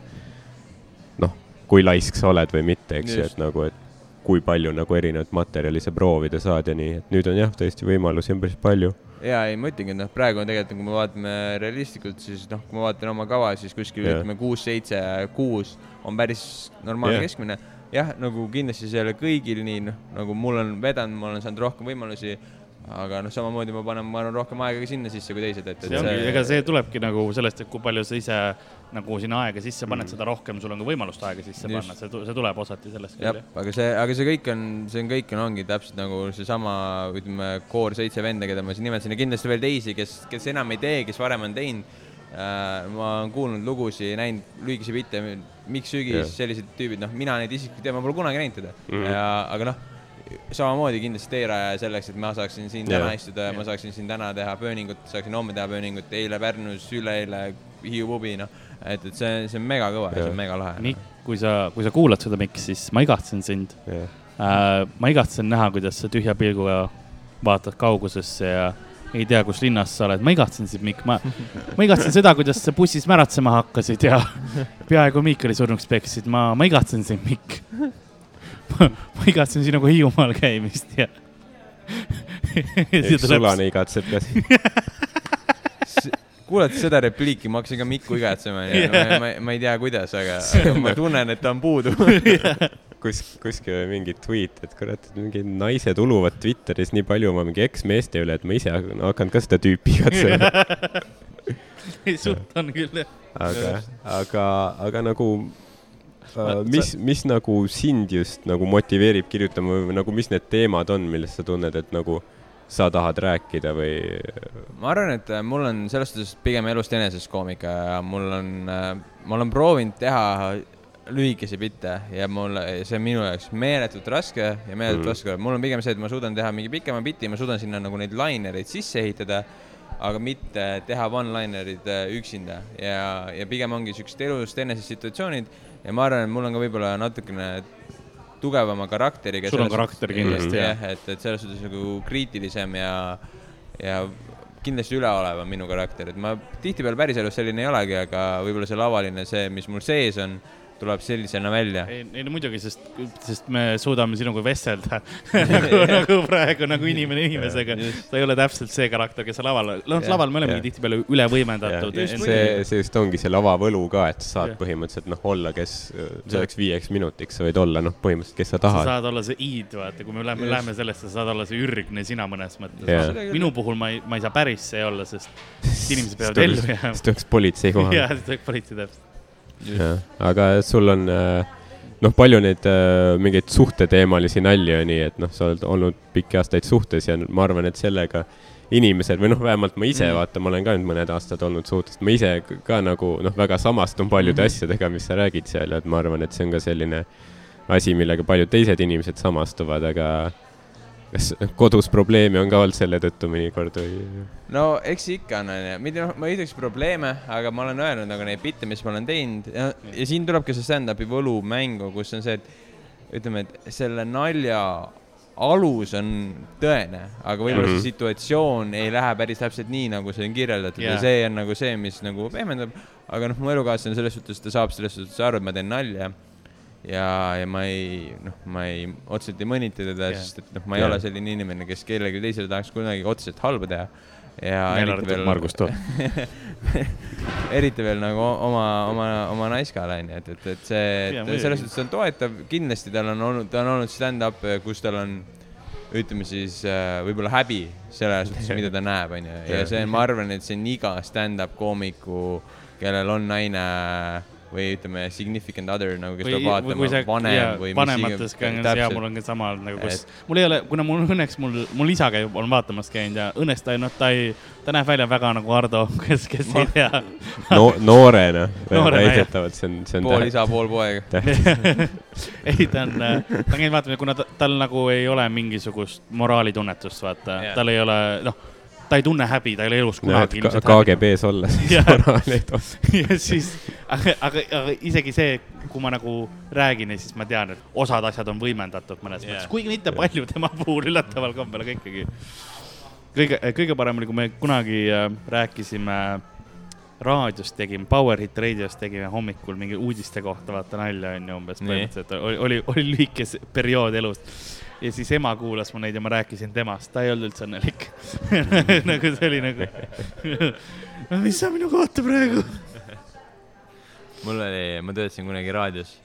noh, kui laisk sa oled või mitte, eks ju, et nagu, et kui palju nagu erinevat materjali sa proovida saad ja nii, et nüüd on jah, tõesti võimalusi on päris palju. Ja ei, ma ütlengi, et noh, praegu on tegelikult, kui me vaatame realistlikult, siis noh, kui ma vaatan oma kava, siis kuskil Jah. ütleme kuus, seitse, kuus on päris normaalne Jah. keskmine. jah, nagu kindlasti see ei ole kõigil nii, noh, nagu mul on vedanud, ma olen saanud rohkem võimalusi, aga noh, samamoodi ma panen, ma arvan, rohkem aega ka sinna sisse kui teised, et, et see ongi, ega see tulebki nagu sellest, et kui palju sa ise nagu sinna aega sisse paned mm., seda rohkem sul on ka võimalust aega sisse Just. panna, see, see tuleb osati sellest küll, aga see, aga see kõik on, see on kõik on, ongi täpselt nagu seesama, ütleme, koor seitse venda, keda ma siin nimetasin ja kindlasti veel teisi, kes, kes enam ei tee, kes varem on teinud äh,. ma olen kuulnud lugusid, näinud lühikesi bitte, miks sügis yeah., sellised tüübid, noh, mina neid isiklikult ei tea, ma pole kunagi näinud teda mm. -hmm. ja, aga noh, samamoodi kindlasti teerajaja selleks, et ma saaksin siin täna Jah. istuda ja ma saaksin siin täna teha pööningut, saaksin homme teha pööningut, eile Pärnus, üleeile Hiiu pubi, noh. et, et see, see on mega kõva ja see on mega lahe. Mikk, kui sa, kui sa kuulad seda, Mikk, siis ma igatsen sind jah, äh,. ma igatsen näha, kuidas sa tühja pilguga vaatad kaugusesse ja ei tea, kus linnas sa oled, ma igatsen sind, Mikk, ma, ma igatsen seda, kuidas sa bussis märatsema hakkasid ja peaaegu Miikali surnuks peksid, ma, ma igatsen sind, Mikk. ma igatsen sinuga Hiiumaal käimist ja. üks sulane igatseb ka siin. (laughs) kuulates seda repliiki, ma hakkasin ka Mikku igatsema Jah. ma, ma, ma ei tea, kuidas, aga (laughs) ma tunnen, et ta on puudu. (laughs) kus, kuskil oli mingi tweet, et kurat, et mingid naised uluvad Twitteris nii palju oma mingi eksmeeste üle, et ma ise hakkan- ka seda tüüpi igatsema. suht on küll jah. aga, aga, aga nagu äh, mis, mis nagu sind just nagu motiveerib kirjutama või nagu, mis need teemad on, millest sa tunned, et nagu sa tahad rääkida või? ma arvan, et äh, mul on selles suhtes pigem elust enesest koomika ja mul on, ma olen proovinud teha lühikesi bitte ja mul, see on minu jaoks meeletult raske ja meeletult Mm. raske. mul on pigem see, et ma suudan teha mingi pikema biti, ma suudan sinna nagu neid lainereid sisse ehitada, aga mitte teha one-linerid äh, üksinda ja, ja pigem ongi siuksed elust enesest situatsioonid ja ma arvan, et mul on ka võib-olla natukene tugevama karakteriga. sul on karakter kindlasti jah. jah, et, et selles suhtes nagu kriitilisem ja, ja kindlasti üleolev on minu karakter, et ma tihtipeale päriselus selline ei olegi, aga võib-olla see lavaline, see, mis mul sees on, tuleb sellisena välja. ei, ei no muidugi, sest, sest me suudame sinuga vestelda (laughs) nagu, nagu praegu nagu inimene inimesega. Sa ei ole täpselt see karakter, kes sa laval, noh laval me olemegi tihtipeale üle võimendatud. see, see just ongi see lavavõlu ka, et sa saad Jah. põhimõtteliselt noh, olla, kes selleks viieks minutiks sa võid olla noh, põhimõtteliselt, kes sa sa tahad. saad olla see id, vaata, kui me läheme, läheme sellesse, sa saad olla see ürgne sina mõnes mõttes minu puhul ma ei, ma ei saa päris see olla, sest (laughs) inimesed peavad ellu jääma. siis tuleks politsei kohale. jah, siis tuleb politsei täpselt. Aga sul on äh, noh, palju neid äh, mingeid suhteteemalisi nalju nii, et noh, sa oled olnud pikki aastaid suhtes ja ma arvan, et sellega inimesed või noh, vähemalt ma ise Mm. vaata, ma olen ka nüüd mõned aastad olnud suhtes, ma ise ka nagu noh, väga samastun paljude Mhm. asjadega, mis sa räägid seal et ma arvan, et see on ka selline asi, millega paljud teised inimesed samastuvad, aga kas kodus probleeme on ka olnud selle tõttu mõnikord või? no eks ikka on, onju, mitte noh, ma ei ütleks probleeme, aga ma olen öelnud nagu neid bitte, mis ma olen teinud ja, ja siin tulebki see stand-up'i võlu mängu, kus on see, et ütleme, et selle nalja alus on tõene, aga võib-olla mm Mhm. -hmm. see situatsioon ei lähe päris täpselt nii, nagu see on kirjeldatud yeah. Ja see on nagu see, mis nagu pehmendab. aga noh, mu elukaaslane selles suhtes, ta saab selles suhtes aru, et ma teen nalja ja, ja ma ei, noh, ma ei, otseselt ei mõnita teda yeah., sest et noh, ma ei Jah. ole selline inimene, kes kellelegi teisele tahaks kunagi otseselt halba teha. ja Välja eriti veel, Margus Toot. (laughs) eriti veel nagu oma, oma, oma naiskale onju, et, et, et see, et muidugi. selles suhtes on toetav, kindlasti tal on olnud, ta on olnud stand-up, kus tal on ütleme siis äh, võib-olla häbi selle suhtes, mida ta näeb, onju, ja see, ma arvan, et see on iga stand-up koomiku kellel on naine või ütleme, significant other nagu, kes peab, vaatama vanem ja, või vanemates ka on see ja mul on ka sama nagu, kus mul ei ole, kuna mul õnneks mul, mul isa käib, on vaatamas käinud ja õnneks ta ei, noh, ta ei, ta näeb välja väga nagu Ardo, kes, kes ei tea. no noorena, väidetavalt see on, see on pool isa, pool poeg. (laughs) ei, ta on, ta on käinud vaatamas, kuna ta, tal nagu ei ole mingisugust moraalitunnetust, vaata Jaa. yeah., tal ei ole, noh, ta ei tunne häbi, ta ei ole elus kunagi häbi KGB-s olles (laughs) tohi. (laughs) (laughs) ja siis, aga, aga, aga isegi see, kui ma nagu räägin ja siis ma tean, et osad asjad on võimendatud mõnes yeah. Mõttes, kuigi mitte palju tema puhul üllataval kombel, aga ikkagi. kõige, kõige parem oli, kui me kunagi äh, rääkisime raadios tegime, Power Hit raadios tegime hommikul mingi uudiste kohta, vaata nalja on ju umbes põhimõtteliselt oli, oli, oli lühike periood elust. Ja siis ema kuulas mu neid ja ma rääkisin temast, ta ei olnud üldse õnnelik. (laughs) nagu see oli nagu, (laughs) mis sa minuga oota praegu (laughs) mul oli, ma töötasin kunagi raadios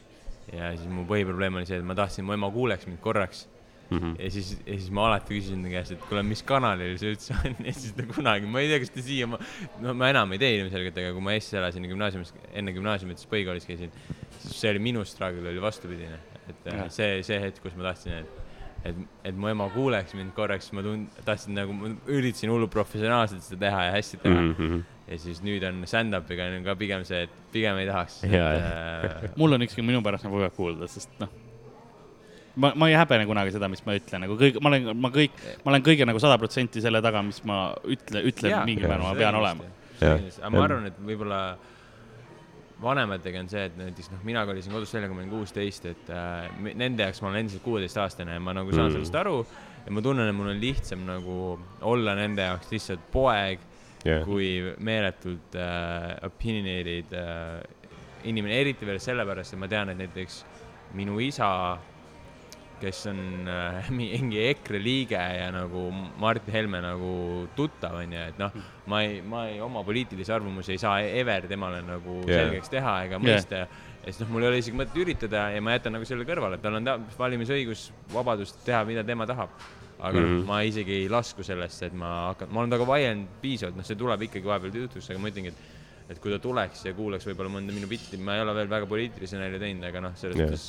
ja siis mu põhiprobleem oli see, et ma tahtsin, mu ema kuuleks mind korraks Mhm. ja siis, ja siis ma alati küsisin ta käest, et kuule, mis kanalil see üldse on ja siis ta kunagi, ma ei tea, kas ta siia, no ma enam ei tee ilmselgelt, aga kui ma Eestis elasin ja gümnaasiumis, enne gümnaasiumit, siis põhikoolis käisin, siis see oli minu struggle oli vastupidine, et äh, Jah. see, see hetk, kus ma tahtsin, et et, et mu ema kuuleks mind korraks, ma tund-, tahtsin nagu, ma üritasin hullu professionaalselt seda teha ja hästi teha mm. Mhm. ja siis nüüd on stand-up'iga on ka pigem see, et pigem ei tahaks. Äh, mul on ükskõik minu pärast nagu võivad kuulda, sest noh, ma, ma ei häbene kunagi seda, mis ma ütlen, nagu kõik, ma olen, ma kõik, ma olen kõige nagu sada protsenti selle taga, mis ma ütle, ütlen mingil määral, ma pean olema. Aga ma arvan, et võib-olla vanematega on see, et näiteks noh, mina kolisin kodust välja, kui ma olin kuusteist, et äh, nende jaoks ma olen endiselt kuueteistaastane ja ma nagu saan Mm. sellest aru ja ma tunnen, et mul on lihtsam nagu olla nende jaoks lihtsalt poeg jah, kui meeletult äh, opinionated äh, inimene, eriti veel sellepärast, et ma tean, et näiteks minu isa, kes on äh, mingi EKRE liige ja nagu Martin Helme nagu tuttav onju, et noh, ma ei, ma ei, oma poliitilisi arvamusi ei saa ever temale nagu yeah. selgeks teha ega mõista yeah. ja siis noh, mul ei ole isegi mõtet üritada ja ma jätan nagu selle kõrvale, tal on ta- valimisõigus, vabadus teha, mida tema tahab. aga mm. -hmm. ma isegi ei lasku sellesse, et ma hakkan, ma olen temaga vaielnud piisavalt, noh, see tuleb ikkagi vahepeal jutuks, aga ma ütlengi, et et kui ta tuleks ja kuulaks võib-olla mõnda minu bitti, ma ei ole veel väga poliitilisi nalju teinud, aga noh, selles mõttes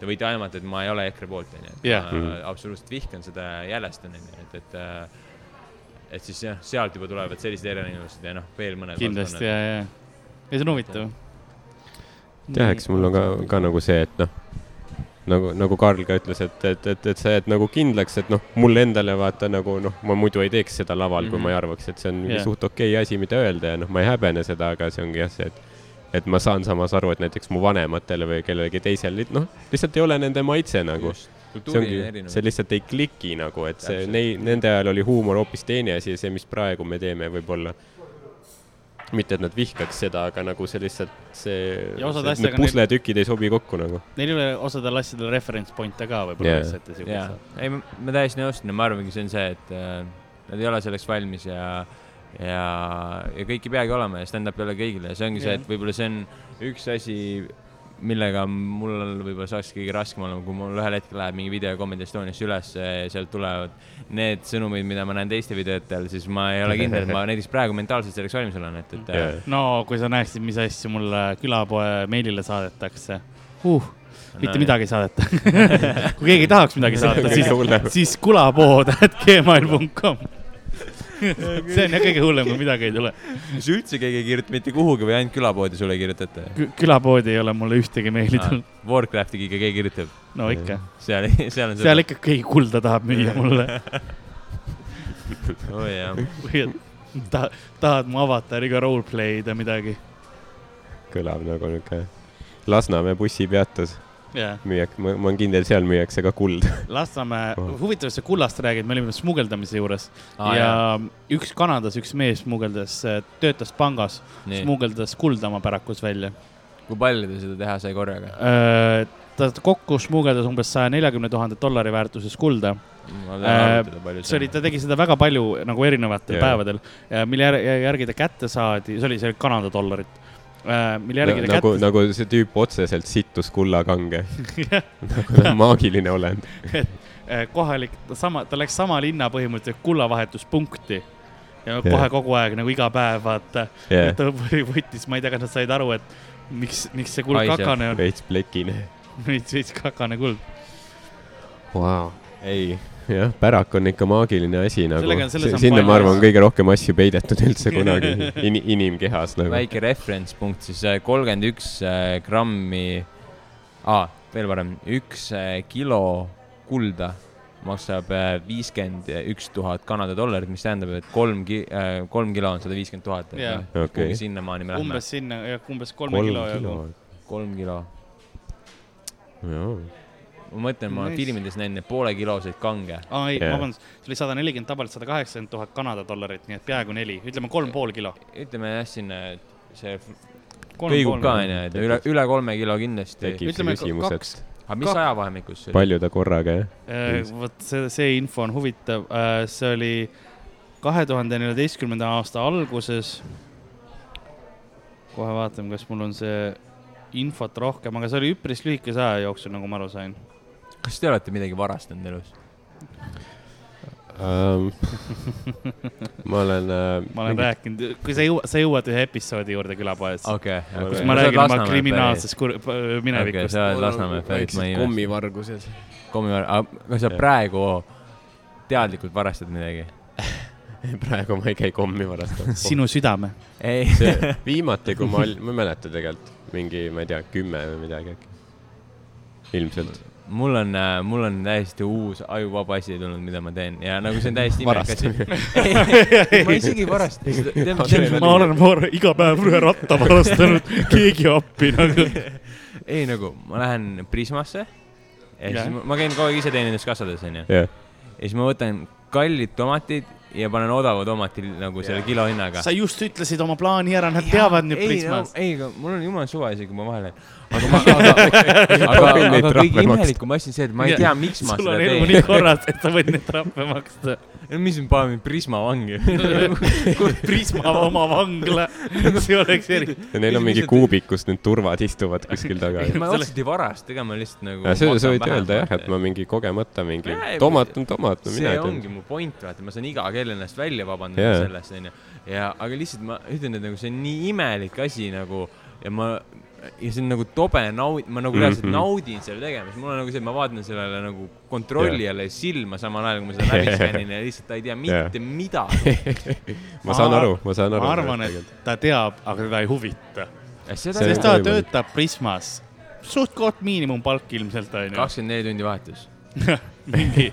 te võite aimata, et ma ei ole EKRE poolt, onju. et Jah. ma Mhm. absoluutselt vihkan seda ja jälestan, onju, et, et äh, et siis jah, sealt juba tulevad sellised erinevused ja noh, veel mõned kindlasti ja, ja, ja see on huvitav. jah, eks mul on ka, ka nagu see, et noh, nagu, nagu Karl ka ütles, et, et, et, et sa jääd nagu kindlaks, et noh, mulle endale vaata nagu noh, ma muidu ei teeks seda laval mm, -hmm. kui ma ei arvaks, et see on yeah. suht okei okay asi, mida öelda ja noh, ma ei häbene seda, aga see ongi jah see, et et ma saan samas aru, et näiteks mu vanematele või kellelegi teisele, noh, lihtsalt ei ole nende maitse nagu. see ongi, see. lihtsalt ei kliki nagu, et see, Täpselt. nei-, nende ajal oli huumor hoopis teine asi ja see, mis praegu me teeme, võib-olla mitte, et nad vihkaks seda, aga nagu see lihtsalt see, see pusletükid ei sobi kokku nagu. Neil ei ole osadel asjadel reference point'e ka võib-olla Jaa. lihtsalt ja siukest., ei, ma täiesti nõustun ja ma arvangi, see on see, et äh, nad ei ole selleks valmis ja, ja, ja kõik ei peagi olema ja stand-up ei ole kõigile. Ja see ongi see, et võib-olla see on üks asi, millega mul võib-olla saaks kõige raskem olema, kui mul ühel hetkel läheb mingi video Comedy Estoniasse üles ja sealt tulevad need sõnumid, mida ma näen teiste videotel, siis ma ei ole kindel, et ma (laughs) näiteks praegu mentaalselt selleks valmis olen, et, et äh, no kui sa näeksid, mis asju mulle külapoe meilile saadetakse. Uh,. mitte No, midagi ei saadeta. (laughs) Kui keegi tahaks midagi (laughs) saata, siis siis kulapood, et gmail.com (laughs) see on jah kõige hullem, kui midagi ei tule. kas üldse keegi ei kirjuta mitte kuhugi või ainult külapoodi sulle kirjutate? külapoodi ei ole mulle ühtegi meili tulnud. Warcraftiga ikka keegi kirjutab, no ikka, seal, seal on seal ikka keegi kulda tahab müüa mulle oh, jah. või et ta, tahad mu avatariga roleplay'da midagi. kõlab nagu niuke Lasnamäe bussipeatus, jah, müüak-, ma, ma olen kindel, seal müüakse ka kulda. (laughs) Lasnamäe Oh., huvitav, sa kullast räägid, me olime smugeldamise juures Aa, ja üks Kanadas üks mees smugeldas, töötas pangas, smugeldas kulda oma pärakus välja. kui palju ta seda teha sai korraga? ta kokku smugeldas umbes saja neljakümne tuhande dollari väärtuses kulda. Äh, see oli, ta tegi seda väga palju nagu erinevatel yeah. päevadel, mille jär- järgi ta kätte saadi, see oli, see oli Kanada dollarit. Mille järgi ta nagu, kätte nagu see tüüp otseselt sittus kullakange. (laughs) nagu ta on maagiline olend. (laughs) eh, kohalik, sama, ta läks sama linna põhimõtteliselt kullavahetuspunkti ja Jah. kohe kogu aeg nagu iga päev vaata jah, ta võttis, ma ei tea, kas nad said aru, et miks, miks see kuld Haiseb. kakane on, veits plekine. (laughs) veits, veits kakane kuld. Vau, ei, jah, pärak on ikka maagiline asi nagu on sinna ma arvan, asju. kõige rohkem asju peidetud üldse (laughs) kunagi in, inimkehas nagu. väike reference punkt siis kolmkümmend üks äh, grammi ah,, veel parem, üks äh, kilo kulda maksab äh, viiskümmend üks tuhat Kanada dollarit, mis tähendab, et kolm ki-, kolm kilo on sada viiskümmend tuhat. Jaa. Okei. sinnamaani me lähme. umbes sinna, jah, umbes kolme kolm kilo jagu. kilo. kolm kilo. jaa, ma mõtlen, ma olen Nice. filmides näinud neid poolekiloseid kange. aa ei yeah., vabandust, see oli sada nelikümmend tabalt sada kaheksakümmend tuhat Kanada dollarit, nii et peaaegu neli, ütleme kolm pool kilo. ütleme jah, sinna see kõigub ka onju, et üle, üle kolme kilo kindlasti. Ütleme, küsimus, kaks- aga mis ajavahemikus see oli? palju ta korraga, jah? Eh, vot see, see info on huvitav, see oli kahe tuhande neljateistkümnenda aasta alguses. kohe vaatame, kas mul on see infot rohkem, aga see oli üpris lühikese aja jooksul, nagu ma aru sain. Kas te olete midagi varastanud elus? Um, (laughs) ma olen uh,. ma olen rääkinud, kui sa jõuad, sa jõuad ühe episoodi juurde külapoes okay,, okei, kus ma räägin oma kriminaalsest kur- okei, minevikust sa oled Lasnamäe pärit, ma ei imesta. kommivargused. kommivar-, aga kas sa praegu teadlikult varastad midagi? (laughs) praegu ma ei käi kommi varastamas. (laughs) sinu südame. ei, viimati, kui ma olin, ma ei mäleta tegelikult, mingi, ma ei tea, kümme või midagi äkki. ilmselt. Mul on, mul on täiesti uus ajuvaba asi tulnud, mida ma teen ja nagu see on täiesti (laughs) imelik asi. (laughs) ma isegi ei varasta. ma olen var- iga päev ühe ratta varastanud, keegi appi nagu. (laughs) ei nagu, ma lähen Prismasse ja Jah. siis ma, ma käin kogu aeg ise teeninduskassades onju. jah, ja siis ma võtan kallid tomatid ja panen odava tomati nagu selle kilohinnaga. sa just ütlesid oma plaani ära, nad teavad nüüd Prismas. ei, aga mul on jumala suva isegi, kui ma vahele lähen. Aga ma, aga, (laughs) aga, aga kõige imelikum asi on see, et ma ei tea, miks ma sul seda on elu teen nii. korras, et sa võid neid trahve maksta. mis nüüd paneb mind Prisma vangi? (laughs) Prisma oma vangla, (laughs) see oleks eriti. ja neil on mingi kuubik, kus need turvad istuvad kuskil taga. ma otseselt ei varasta, ega ma lihtsalt nagu. see, sa võid öelda jah, et ma mingi kogemata mingi tomat on tomat, no see mina ei ongi tea. mu point, vaata, ma saan iga kell ennast välja vabandada sellest, onju. ja, aga lihtsalt ma ütlen, et nagu see on nii imelik asi nagu ja ma, ja see on nagu tobe naud-, ma nagu reaalselt mm. -hmm. naudin selle tegemist, mul on nagu see, et ma vaatan sellele nagu kontrollijale yeah. silma samal ajal, kui ma seda läbi skännin ja lihtsalt ta ei tea mitte yeah. midagi. (laughs) ma saan aru, ma saan aru. ma arvan, et ta teab, aga teda ei huvita. sest ta võimalik. töötab Prismas. suht-koht miinimumpalk ilmselt onju. kakskümmend neli tundi vahetus. (laughs) mingi,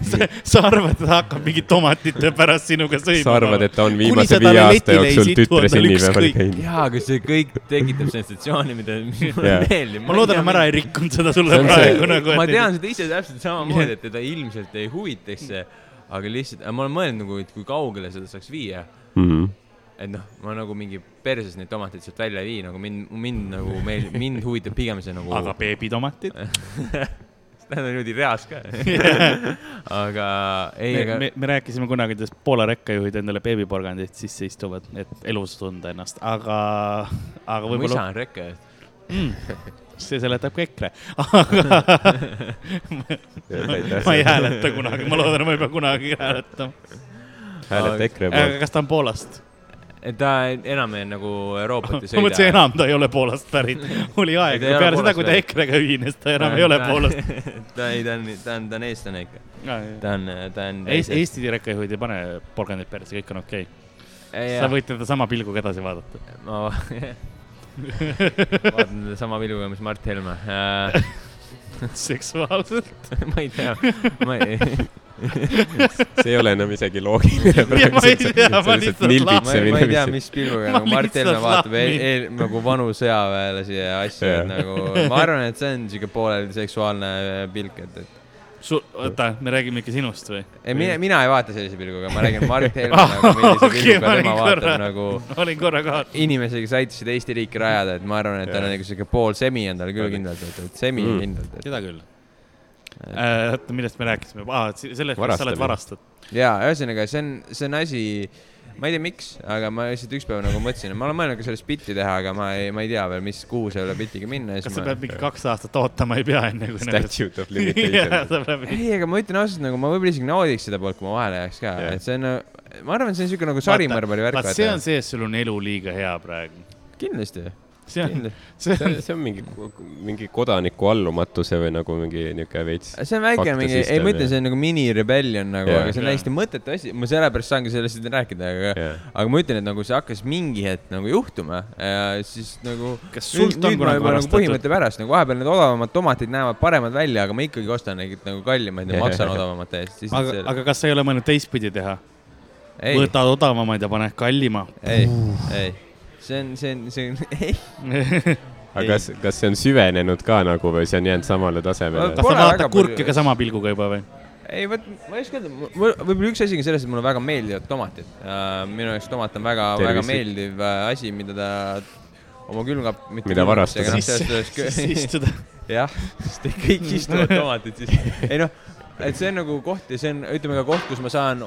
sa, sa arvad, et ta hakkab mingi tomatite pärast sinuga sõima? sa arvad, et ta on viimase viie aasta jooksul tütre sünnipäeval käinud? jaa, aga see kõik tekitab sensatsiooni, mida (laughs) mulle meeldib. ma loodan, et ma ära ei rikkunud seda sulle praegu nagu. ma tean seda ise täpselt samamoodi, et teda ilmselt ei huvitaks see, aga lihtsalt, ma olen mõelnud nagu, et kui kaugele seda saaks viia. Mhm. et noh, ma nagu mingi perses neid tomateid sealt välja ei vii, nagu mind, mind nagu meil, mind huvitab pigem see nagu. aga beebitomatid? (laughs) (laughs) Need on niimoodi reas ka. (laughs) aga ei, me, aga me, me rääkisime kunagi, kuidas Poola rekkajuhid endale beebiporgandit sisse istuvad, et elus tunda ennast, aga, aga mu isa võib-olla on rekk. (laughs) see seletab ka EKRE. aga ma ei hääleta kunagi, ma loodan, et ma ei pea kunagi hääletama. hääleta EKRE aga poolt. kas ta on Poolast? Et ta enam ei, nagu Euroopat ei ma sõida. mõtlesin, enam ta ei ole Poolast pärit. (laughs) oli aeg, ta peale seda, kui ta. EKRE-ga ühines, ta enam ei ole Poolast. (laughs) ta ei, ta on, ta on, ta on eestlane ikka. ta on, ta on. Eesti, Eesti rekkajuhid ei pane porgandit perse, kõik on okei okay.. sa võid teda sama pilguga edasi vaadata. ma (laughs) vaatan teda sama pilguga, mis Mart Helme äh,. seksuaalselt. ma ei tea, ma ei, see ei ole enam isegi loogiline. (laughs) Ei tea, ma lihtsalt ma ei, nilbitsemine ma ei tea, mis pilguga nagu Mart Helme vaatab e lahmin. e nagu vanu sõjaväelasi ja asju, et nagu ma arvan, et see on siuke pooleldi seksuaalne pilk, et, et sul, oota, me räägime ikka sinust või? ei, mina, mina ei vaata sellise pilguga, ma räägin Mart (laughs) Helme nagu millise okei, pilguga ma olin tema korra- vaatab nagu (laughs) olin korra ka. inimesi, kes aitasid Eesti riiki rajada, et ma arvan, et tal on nagu siuke pool semi on tal küll kindlalt, et, et semi Mm. kindlalt, seda küll. oota, millest me rääkisime? aa, sellest, et sa oled varastatud. ja ühesõnaga, see on, see on asi ma ei tea, miks, aga ma lihtsalt üks päev nagu mõtlesin, et ma olen mõelnud ka sellest bitti teha, aga ma ei, ma ei tea veel, mis, kuhu selle bitiga minna. kas sa pead mingi kaks aastat ootama ei pea enne kui nagu- Statute of (laughs) limitation. ei, aga ma ütlen ausalt nagu ma võib-olla isegi naudiks seda poolt, kui ma vahele jääks ka yeah., et see on, ma arvan, see on siuke nagu sarimõrvari värk. see on see, et sul on elu liiga hea praegu. kindlasti, see on, see on on, see on mingi, mingi kodaniku allumatuse või nagu mingi niuke veits. see on väike mingi, ei ma ütlen, see on nagu mini-rebellion nagu yeah., aga see on Jah. hästi mõttetu asi, ma sellepärast saangi sellest rääkida, aga jah, aga ma ütlen, et nagu see hakkas mingi hetk nagu juhtuma ja siis nagu kas sult on nüüd ma kunagi nagu varastatud? põhimõtte pärast nagu vahepeal need odavamad tomatid näevad paremad välja, aga ma ikkagi ostan neid nagu kallimaid ja maksan (laughs) odavamate eest. aga, aga kas sa ei ole mõelnud teistpidi teha? ei, võtad odavamaid ja paned kallima. ei, ei, see on, see on, see on, (laughs) ei, aga kas, kas see on süvenenud ka nagu või see on jäänud samale tasemele kas? Sa vaatad kurke ka sama pilguga juba või? ei vot, ma ei oska öelda, võib-olla üks asi on selles, et mulle väga meeldivad tomatid. minu jaoks tomat on väga, väga meeldiv äh, asi, mida ta oma külmkap. Mida varastada. sisse istuda. (laughs) jah, sest kõik istuvad tomatid siis. (laughs) ei noh, et see on nagu koht ja see on, ütleme ka koht, kus ma saan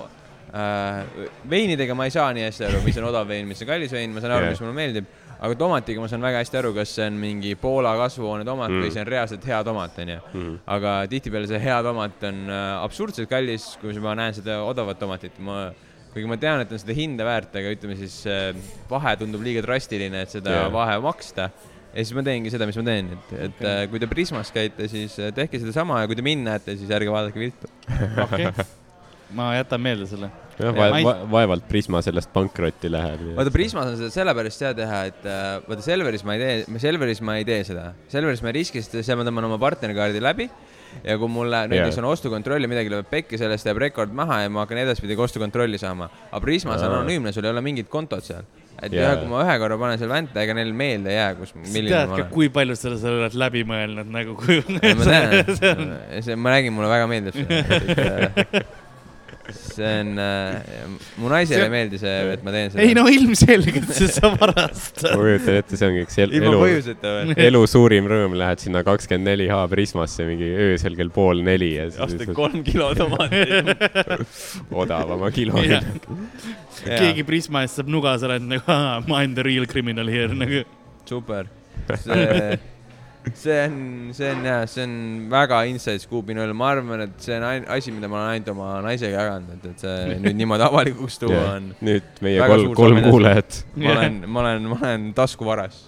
veinidega ma ei saa nii hästi aru, mis on odav vein, mis on kallis vein, ma saan aru yeah., mis mulle meeldib. aga tomatiga ma saan väga hästi aru, kas see on mingi Poola kasvuhoone tomat mm. Või see on reaalselt hea tomat, onju. Mm. aga tihtipeale see hea tomat on äh, absurdselt kallis, kui ma näen seda odavat tomatit, ma kuigi ma tean, et on seda hinda väärt, aga ütleme siis äh, vahe tundub liiga drastiline, et seda yeah. vahe maksta. ja siis ma teengi seda, mis ma teen, et, et okay. kui te Prismas käite, siis äh, tehke sedasama ja kui te mind näete, siis ärge vaadake viltu. okei, (laughs) ma jätan meelde selle. jah, vaevalt Prisma sellest pankrotti läheb. vaata, Prismas on seda sellepärast hea teha, et äh, vaata Selveris ma ei tee, Selveris ma ei tee seda. Selveris ma ei riski, sest seal ma tõmban oma partnerkaardi läbi ja kui mulle näiteks on ostukontroll ja midagi lööb pekki, sellest jääb rekord maha ja ma hakkan edaspidi ka ostukontrolli saama. aga Prismas on anonüümne, sul ei ole mingit kontot seal. et yeah. kui ma ühe korra panen seal vänta, ega neil meelde ei jää, kus, milline tead ma olen. kui palju sa selle oled läbi mõelnud nagu, kui. ma tean, (laughs) see, ma räägin, mulle väga meeldib see. (laughs) see on äh,, mu naisele See- ei meeldi see, et ma teen seda. ei no ilmselgelt, sest sa varastad. ma kujutan ette, see ongi üks elu, või? elu suurim rõõm, lähed sinna kakskümmend neli H Prismasse mingi öösel kell pool neli ja ostad siis kolm kilo tomateid. (laughs) odavama kilo keegi Prisma eest saab nuga, sa oled nagu, ma olen the real criminal here nagu. super. see, (laughs) see on, see on jah, see on väga inside scoop minu üle, ma arvan, et see on ain- asi, mida ma olen ainult oma naisega jaganud, et, et see (laughs) nüüd niimoodi avalikuks tuua on. nüüd meie kolm, kolm kuulajat. ma olen, ma olen, ma olen taskuvaras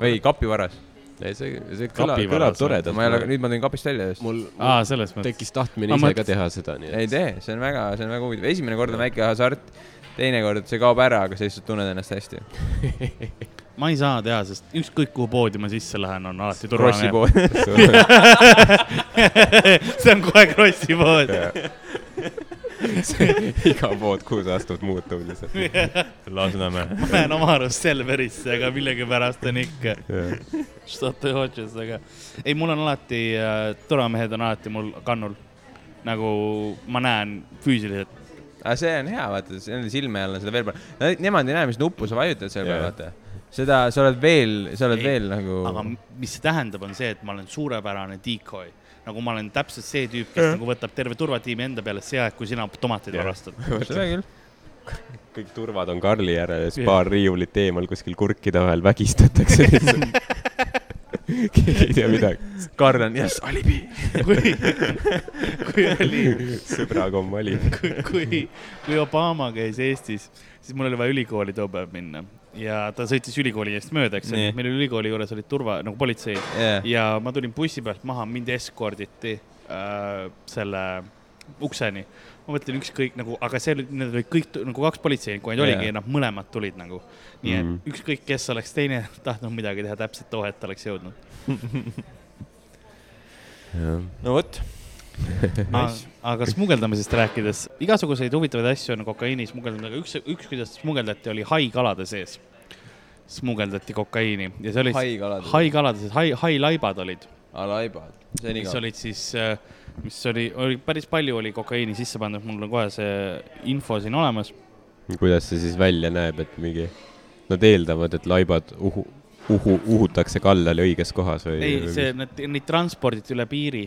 või kapivaras. ei, see, see kõlab, kõlab toredalt. ma ei ole, nüüd ma tulin kapist välja just. mul aa, selles mõttes. tekkis tahtmine ise ka teha seda, nii ei et tee, see on väga, see on väga huvitav, esimene kord on väike hasart, teinekord see kaob ära, aga sa lihtsalt tunned ennast hästi. (laughs) ma ei saa teha, sest ükskõik kuhu poodi ma sisse lähen, on alati turvaline. Krossi pood. (laughs) (laughs) see on kohe Krossi pood. (laughs) Iga pood, kuhu sa astud, muutub lihtsalt. Lasnamäe. ma lähen oma arust Selverisse, aga millegipärast on ikka. Šote Hodges, aga ei, mul on alati äh,, turvamehed on alati mul kannul. nagu ma näen füüsiliselt. Aga see on hea, vaata, nende silme all on seda veel palju no,, nemad ei näe, mis nuppu sa vajutad seal peal, vaata seda, sa oled veel, sa oled Ei, veel nagu. aga mis see tähendab, on see, et ma olen suurepärane decoy. nagu ma olen täpselt see tüüp, kes nagu võtab terve turvatiimi enda peale see aeg, kui sina tomateid varastad. (laughs) seda küll. kõik turvad on Karli järel ja siis paar riiulit eemal kuskil kurkide vahel vägistatakse lihtsalt. (laughs) keegi ei tea midagi. Karl on, jess, alibi. (laughs) kui, kui oli, sõbrakomm oli. kui, kui, kui Obama käis Eestis, siis mul oli vaja ülikooli too päev minna ja ta sõitis ülikooli eest mööda, eks ole, meil oli ülikooli juures olid turva nagu politsei jah, ja ma tulin bussi pealt maha, mind eskorditi äh, selle ukseni. ma mõtlen ükskõik nagu, aga see oli, need olid kõik nagu kaks politseinikku ainult Jaa. oligi, nad mõlemad tulid nagu. nii et Mhm. ükskõik, kes oleks teine (laughs) tahtnud midagi teha, täpselt too hetk oleks jõudnud. (laughs) no vot. Aga smugeldamisest rääkides, igasuguseid huvitavaid asju on kokaiini smugeldanud, aga üks, üks, kuidas smugeldati, oli haikalade sees. smugeldati kokaiini ja see oli haikalad. haikalade sees, hai, hailaibad olid alaibad, see on mis igav. olid siis, mis oli, oli päris palju oli kokaiini sisse pandud, mul on kohe see info siin olemas. kuidas see siis välja näeb, et mingi, nad eeldavad, et laibad uhu, uhu, uhutakse kallale õiges kohas või? ei, see, need, neid transporditi üle piiri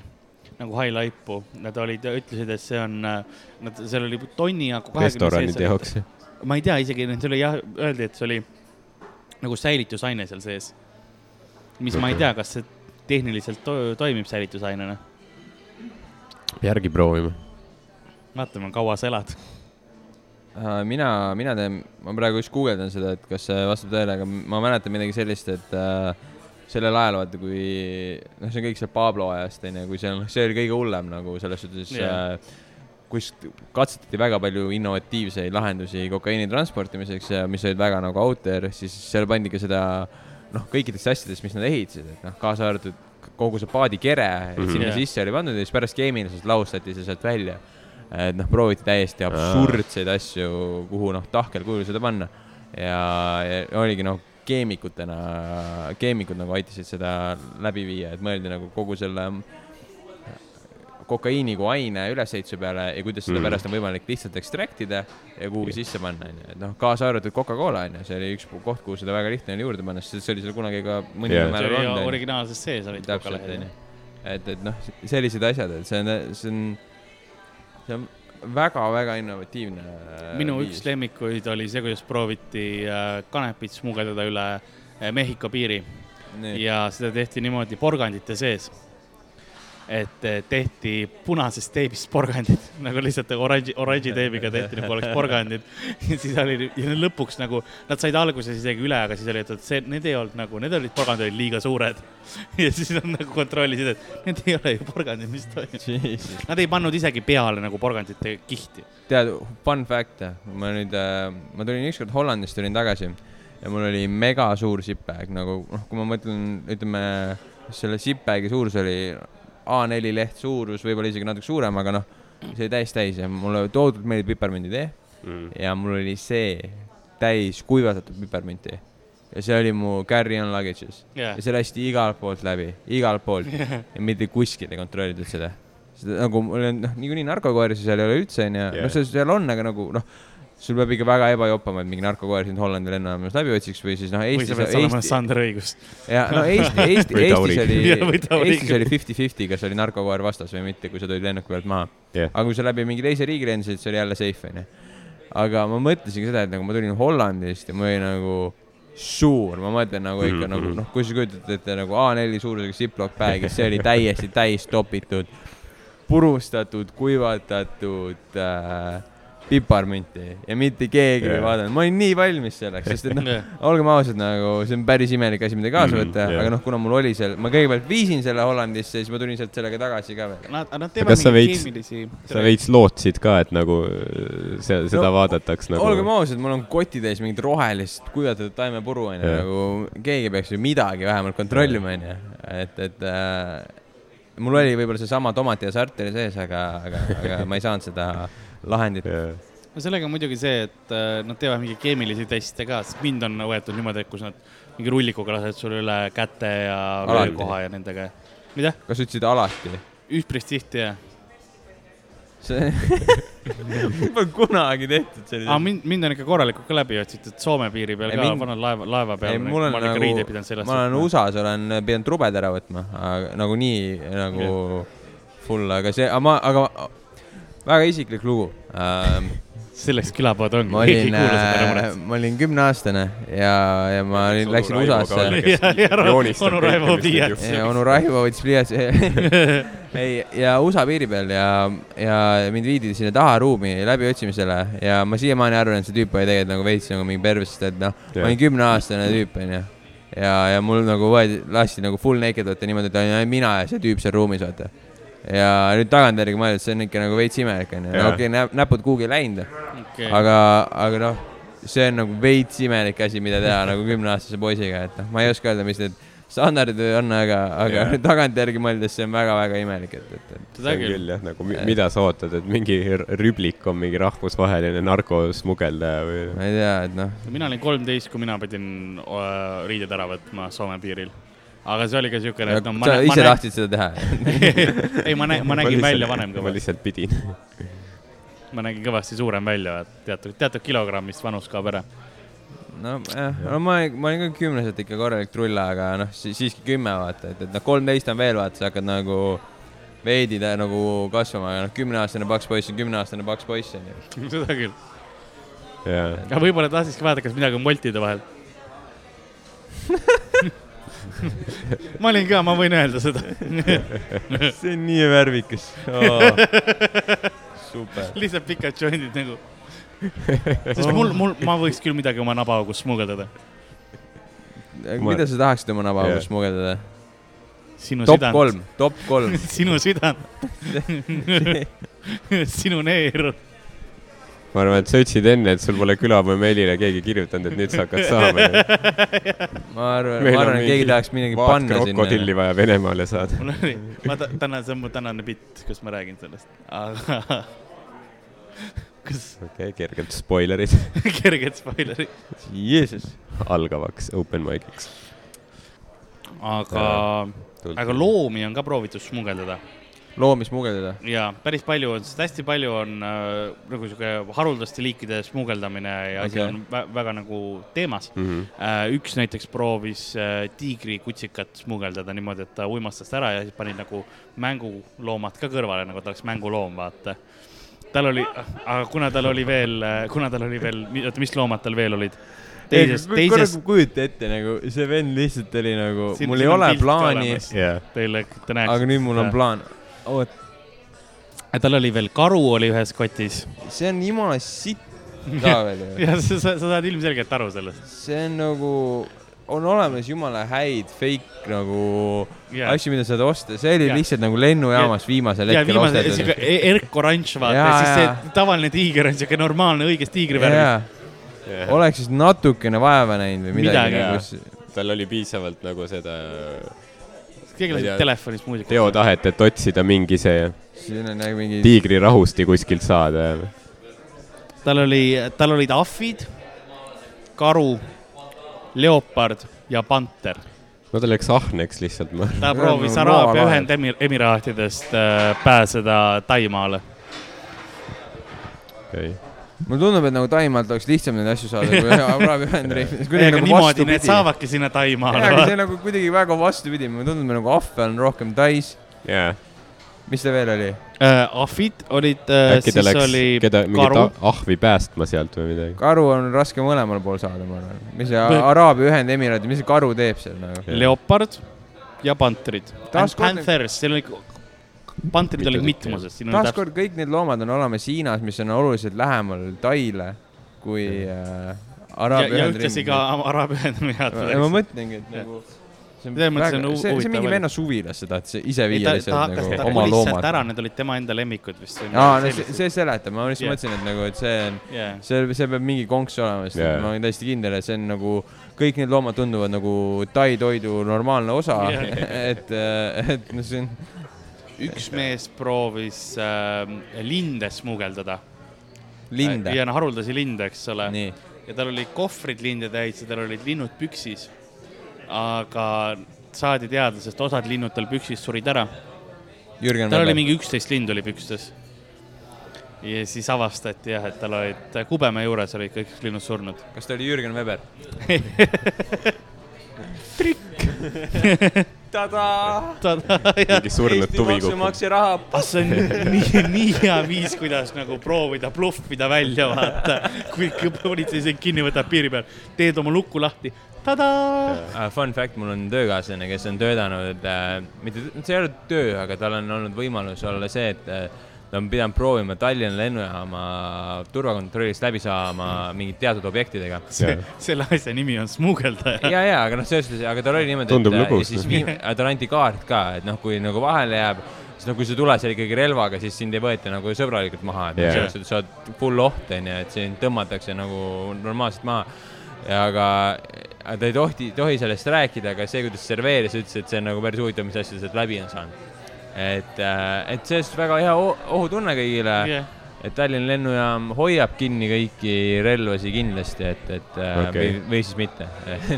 nagu hailaipu, nad olid, ütlesid, et see on, nad, seal oli tonni jagu. restoranide jaoks. ma ei tea isegi, see oli jah, öeldi, et see oli nagu säilitusaine seal sees. mis ma ei tea, kas see tehniliselt to toimib säilitusainena. järgi proovime. vaatame, kaua sa elad. Äh, mina, mina teen, ma praegu just guugeldan seda, et kas see vastab tõele, aga ma mäletan midagi sellist, et äh, sellel ajal vaata, kui noh, see on kõik see Pablo ajast onju, kui see on, see oli kõige hullem nagu selles suhtes yeah., kus katsetati väga palju innovatiivseid lahendusi kokaiini transportimiseks ja mis olid väga nagu out there, siis seal pandi ka seda noh, kõikidest asjadest, mis nad ehitasid, et noh, kaasa arvatud kogu see paadikere mm. -hmm. sinna Jah. sisse oli pandud ja siis pärast keemiliselt lahustati see sealt välja et noh, prooviti täiesti absurdseid asju, kuhu noh, tahkel kujul seda panna. ja, ja oligi noh, keemikutena, keemikud nagu aitasid seda läbi viia, et mõeldi nagu kogu selle kokaiini kui aine ülesehituse peale ja kuidas seda Mm. pärast on võimalik lihtsalt ekstraktida ja kuhugi sisse panna, onju. et noh, kaasa arvatud Coca-Cola, onju, see oli üks koht, kuhu seda väga lihtne oli juurde panna, sest see oli seal kunagi ka Jah. see määral olnud, originaalses sees olid kokalehed onju. et, et noh, sellised asjad, et see on, see on, see on väga-väga innovatiivne. minu üks lemmikuid oli see, kuidas prooviti äh, kanepit smugeldada üle äh, Mehhiko piiri ja seda tehti niimoodi porgandite sees. Et eh, tehti punasest teibist porgandid (laughs) nagu lihtsalt oranži, oranži teibiga tehti nagu oleks porgandid. (laughs) ja siis oli ja lõpuks nagu nad said alguses isegi üle, aga siis oli, et see, need ei olnud nagu, need olid porgandid olid liiga suured. (laughs) ja siis nad nagu kontrollisid, et need ei ole ju porgandid, mis toimub. Nad ei pannud isegi peale nagu porgandite kihti. tead, fun fact, ma nüüd, ma tulin ükskord Hollandist tulin tagasi ja mul oli mega suur zip-bag nagu noh, kui ma mõtlen, ütleme selle zip-bag'i suurus oli A4 leht suurus, võib-olla isegi natuke suurem, aga noh, see oli täis täis ja mulle tohutult meeldib piparmünditee Mm. ja mul oli see täis kuivatatud piparmünti ja see oli mu carry-on luggage'is Jah. ja see lasti igalt poolt läbi, igalt poolt ja mitte kuskil ei kontrollitud seda. seda nagu mul on noh, niikuinii narkokoerisi seal ei ole üldse onju, Jah. noh, see seal on, aga nagu noh, sul peab ikka väga ebajoppama, et mingi narkokoer sind Hollandi lennujaamast läbi otsiks või siis noh, või Eestis sa pead olema Eesti Sander õigus. ja no Eesti, (laughs) Eesti, Või Eestis oli (laughs) või. Eestis oli fifty-fifty, kas oli narkokoer vastas või mitte, kui sa tulid lennuki pealt maha Jah. aga kui sa läbi mingi teise riigi lendasid, see oli jälle safe onju. aga ma mõtlesingi seda, et nagu ma tulin Hollandist ja mul oli nagu suur, ma mõtlen nagu ikka Mhm, nagu mhm. noh, kui sa kujutad ette nagu A4 suurusega ziplock bag'is, see oli täiesti täis topitud, purustatud, kuivatatud äh, piparmünti ja mitte keegi ei Jah. vaadanud, ma olin nii valmis selleks, sest et noh, olgem ausad, nagu see on päris imelik asi, mida kaasa Mhm, võtta mm,, jah. aga noh, kuna mul oli seal, ma kõigepealt viisin selle Hollandisse, siis ma tulin sealt sellega tagasi ka veel. Nad, nad Kas teevad sa mingeid veits- keemilisi. sa veits lootsid ka, et nagu äh, see, seda No, vaadataks nagu olgem ausad, mul on kotitäis mingit rohelist kuivatatud taimepuru onju, Jah. nagu keegi peaks ju midagi vähemalt kontrollima onju, et, et äh, mul oli võib-olla seesama tomati ja sarteri sees, aga, aga, aga ma ei saanud seda lahendit. Jah. no sellega on muidugi see, et äh, nad teevad mingeid keemilisi teste ka, sest mind on võetud niimoodi, et kus nad mingi rullikuga lasevad sulle üle käte ja koha ja nendega. mida? kas sa ütlesid alati? üpris tihti jah. see (laughs) Pole kunagi tehtud sellist aga mind, mind on ikka korralikult ka läbi otsitud Soome piiri peal Ei, ka mind-, vanad laeva, laeva peal. ei, ma olen ikka nagu riideid pidanud, seljas. ma olen USA-s olen pidanud trubed ära võtma, aga nagu nii nagu full, aga see, aga ma, aga väga isiklik lugu ähm,. selleks külapood ongi. ma olin, (laughs) ma olin kümneaastane ja, ja ma olin, läksin USA-sse. (laughs) onu Raivo pliiats. ja onu Raivo võttis pliiatsi (laughs) ei, ja USA piiri peal ja, ja mind viidi sinna taha ruumi läbiotsimisele ja ma siiamaani arvan, et see tüüp oli tegelikult nagu veits nagu mingi pervers, sest et noh, ma olin kümneaastane tüüp onju. ja, ja mul nagu võeti, lasti nagu full naked võtta niimoodi, et mina ja see tüüp seal ruumis, vaata. Ja nüüd tagantjärgi mõeldes, see on ikka nagu veits imelik onju, okei, näpud kuhugi ei läinud, aga, aga noh, see on nagu veits imelik asi, mida teha nagu kümneaastase poisiga, et noh, ma ei oska öelda, mis need standardid on, aga, aga Jah. tagantjärgi mõeldes see on väga-väga imelik, et, et, et seda küll. küll jah, nagu mi- mida sa ootad, et mingi rüblik on mingi rahvusvaheline narkosmugeldaja või? ma ei tea, et noh, mina olin kolmteist, kui mina pidin äh, riided ära võtma Soome piiril. Aga see oli ka siukene, et no ma sa ma ise näen- tahtsid seda teha (laughs) ei, ma nägin, ma nägin välja vanem ma kõva, lihtsalt pidin. ma nägin kõvasti suurem välja, et teatud, teatud kilogrammist vanus kaob ära. nojah, no ma, ma olin ka kümneselt ikka korralik trulla, aga noh si, siiski kümme vaata, et, et noh, kolmteist on veel vaata, sa hakkad nagu veidi ta, nagu kasvama, aga noh, kümneaastane paks poiss on kümneaastane paks poiss onju. (laughs) seda küll. jaa. aga võib-olla tahakski vaadata, kas midagi on Woltide vahel. (laughs) (laughs) ma olin ka, ma võin öelda seda. (laughs) see on nii värvikas oh.. super. lihtsalt pikad jointid nagu. sest mul, mul, ma võiks küll midagi oma nabaaugust smugeldada. mida sa tahaksid oma nabaaugust yeah. smugeldada? sinu top südant. kolm, top kolm. (laughs) sinu südant. sinu neer. Ma arvan, et sa ütlesid enne, et sul pole külapoemelile keegi kirjutanud, et nüüd sa hakkad saama. ma arvan, ma arvan, et mingi keegi tahaks midagi vaat panna krokodilli sinna. vaja Venemaale saada. mul oli, ma täna, see on mu tänane bitt, kus ma räägin sellest, aga (laughs) kus okei okay,, kergelt spoilerid (laughs) kerged spoilerid, Jeesus. algavaks open mic'iks. aga, aga loomi on ka proovitud smugeldada loomi smugeldada. ja päris palju on, sest hästi palju on äh, nagu sihuke haruldaste liikide smugeldamine ja asi Okei. on vä väga nagu teemas mm. -hmm. äh,. üks näiteks proovis äh, tiigrikutsikat smugeldada niimoodi, et ta uimastas ta ära ja siis pani nagu mänguloomad ka kõrvale, nagu ta oleks mänguloom, vaata. tal oli, aga kuna tal oli veel, kuna tal oli veel, oota, mis loomad tal veel olid? teises, teises, kujuta ette nagu see vend lihtsalt oli nagu, mul ei ole plaani, yeah.. teile, te näeksite. aga nüüd mul on. plaan. oot, tal oli veel karu oli ühes kotis see on jumala sitt ka (laughs) veel ju. ja sa, sa, sa saad ilmselgelt aru sellest. see on nagu, on olemas jumala häid fake nagu ja, asju, mida saad osta, see oli Jaa. lihtsalt nagu lennujaamas viimasel ja hetkel viimase, siuke ostetud. e- erk oranž, vaata, ja Jaa, siis jaa. see tavaline tiiger on siuke normaalne õigest tiigri värvis. jaa, oleks siis natukene vaeva näinud või midagi Midagi, nagu. tal oli piisavalt nagu seda keegi laseb telefonis muusikat. teotahet, et otsida mingi see siin on nagu mingi, tiigrirahusti kuskilt saada. tal oli, tal olid ahvid, karu, leopard ja panter. No ta läks ahneks lihtsalt, ma ta (laughs) proovis Araabia. Ühendemiraatidest äh, pääseda Taimaale. okay.. Mulle tundub, et nagu Taimaalt oleks lihtsam neid asju saada kui Araabia Ühendriikides. ega niimoodi need. saavadki sinna Taimaale aga. see nagu kuidagi väga vastupidi, mulle tundub, nagu ahve on rohkem Tais. jaa, mis ta veel oli? Äh, ahvid olid, ta siis läks oli keda, karu, ahvi päästma sealt või midagi. karu on raske mõlemal pool saada, ma arvan. mis see Araabia Ühendemiraadid, mis see karu teeb seal nagu? leopard ja. Taaskord- Panthers, seal oli, panterid Mitu olid mitmuses. taaskord kõik need loomad on olemas Hiinas, mis on oluliselt lähemal Taile kui äh, Araabia ja ühtlasi ka Araabia ja ma mõtlengi, et nagu see on mõttes väga- see, see mingi venna suvilas seda, et see ise viia lihtsalt nagu ta oma sealt ära, loomad. need olid tema enda lemmikud vist. aa, no see, see seletab, ma lihtsalt Jah. mõtlesin, et nagu, et see on, yeah.. see, see peab mingi konks olema, sest yeah. ma olen täiesti kindel, et see on nagu, kõik need loomad tunduvad nagu tai toidu normaalne osa Jah. (laughs) et, et noh, see on, üks mees proovis äh, linde smugeldada. linde. ja noh, haruldasi linde, eks ole. ja tal olid kohvrid linde täis ja tal olid linnud püksis. aga saadi teada, sest osad linnud tal püksis surid ära. Tal oli Veber. mingi üksteist lindu oli pükstes. ja siis avastati jah, et tal olid kubeme juures olid kõik linnud surnud. kas ta oli Jürgen Veber? (laughs) tadaa. mingi surnud tuvi kukub. maksumaksja raha. ah, see on nii, nii hea viis, kuidas nagu proovida bluffida välja, vaata. kui politsei sind kinni võtab piiri peal, teed oma luku lahti, tadaa. Uh, fun fact, mul on töökaaslane, kes on töötanud äh,, mitte, see ei ole töö, aga tal on olnud võimalus olla see, et äh, ta on pidanud proovima Tallinna lennujaama turvakontrollist läbi saama mingite teatud objektidega. see, selle asja nimi on smuugeldaja. ja, ja, aga noh, selles suhtes, aga tal oli niimoodi, et äh, lõbus, ja siis noh. viim-, talle anti kaart ka, et noh, kui nagu vahele jääb, siis no kui sa tuled seal ikkagi relvaga, siis sind ei võeta nagu sõbralikult maha, et yeah. selles suhtes sa oled full oht onju, et sind tõmmatakse nagu normaalselt maha. ja aga, ta ei tohi, tohi sellest rääkida, aga see, kuidas serveeris, ütles, et see on nagu päris huvitav, mis asja sealt läbi on saanud. et, et sellest väga hea ohutunne kõigile jah, et Tallinna lennujaam hoiab kinni kõiki relvasi kindlasti, et, et okay. Okei. või, või siis mitte.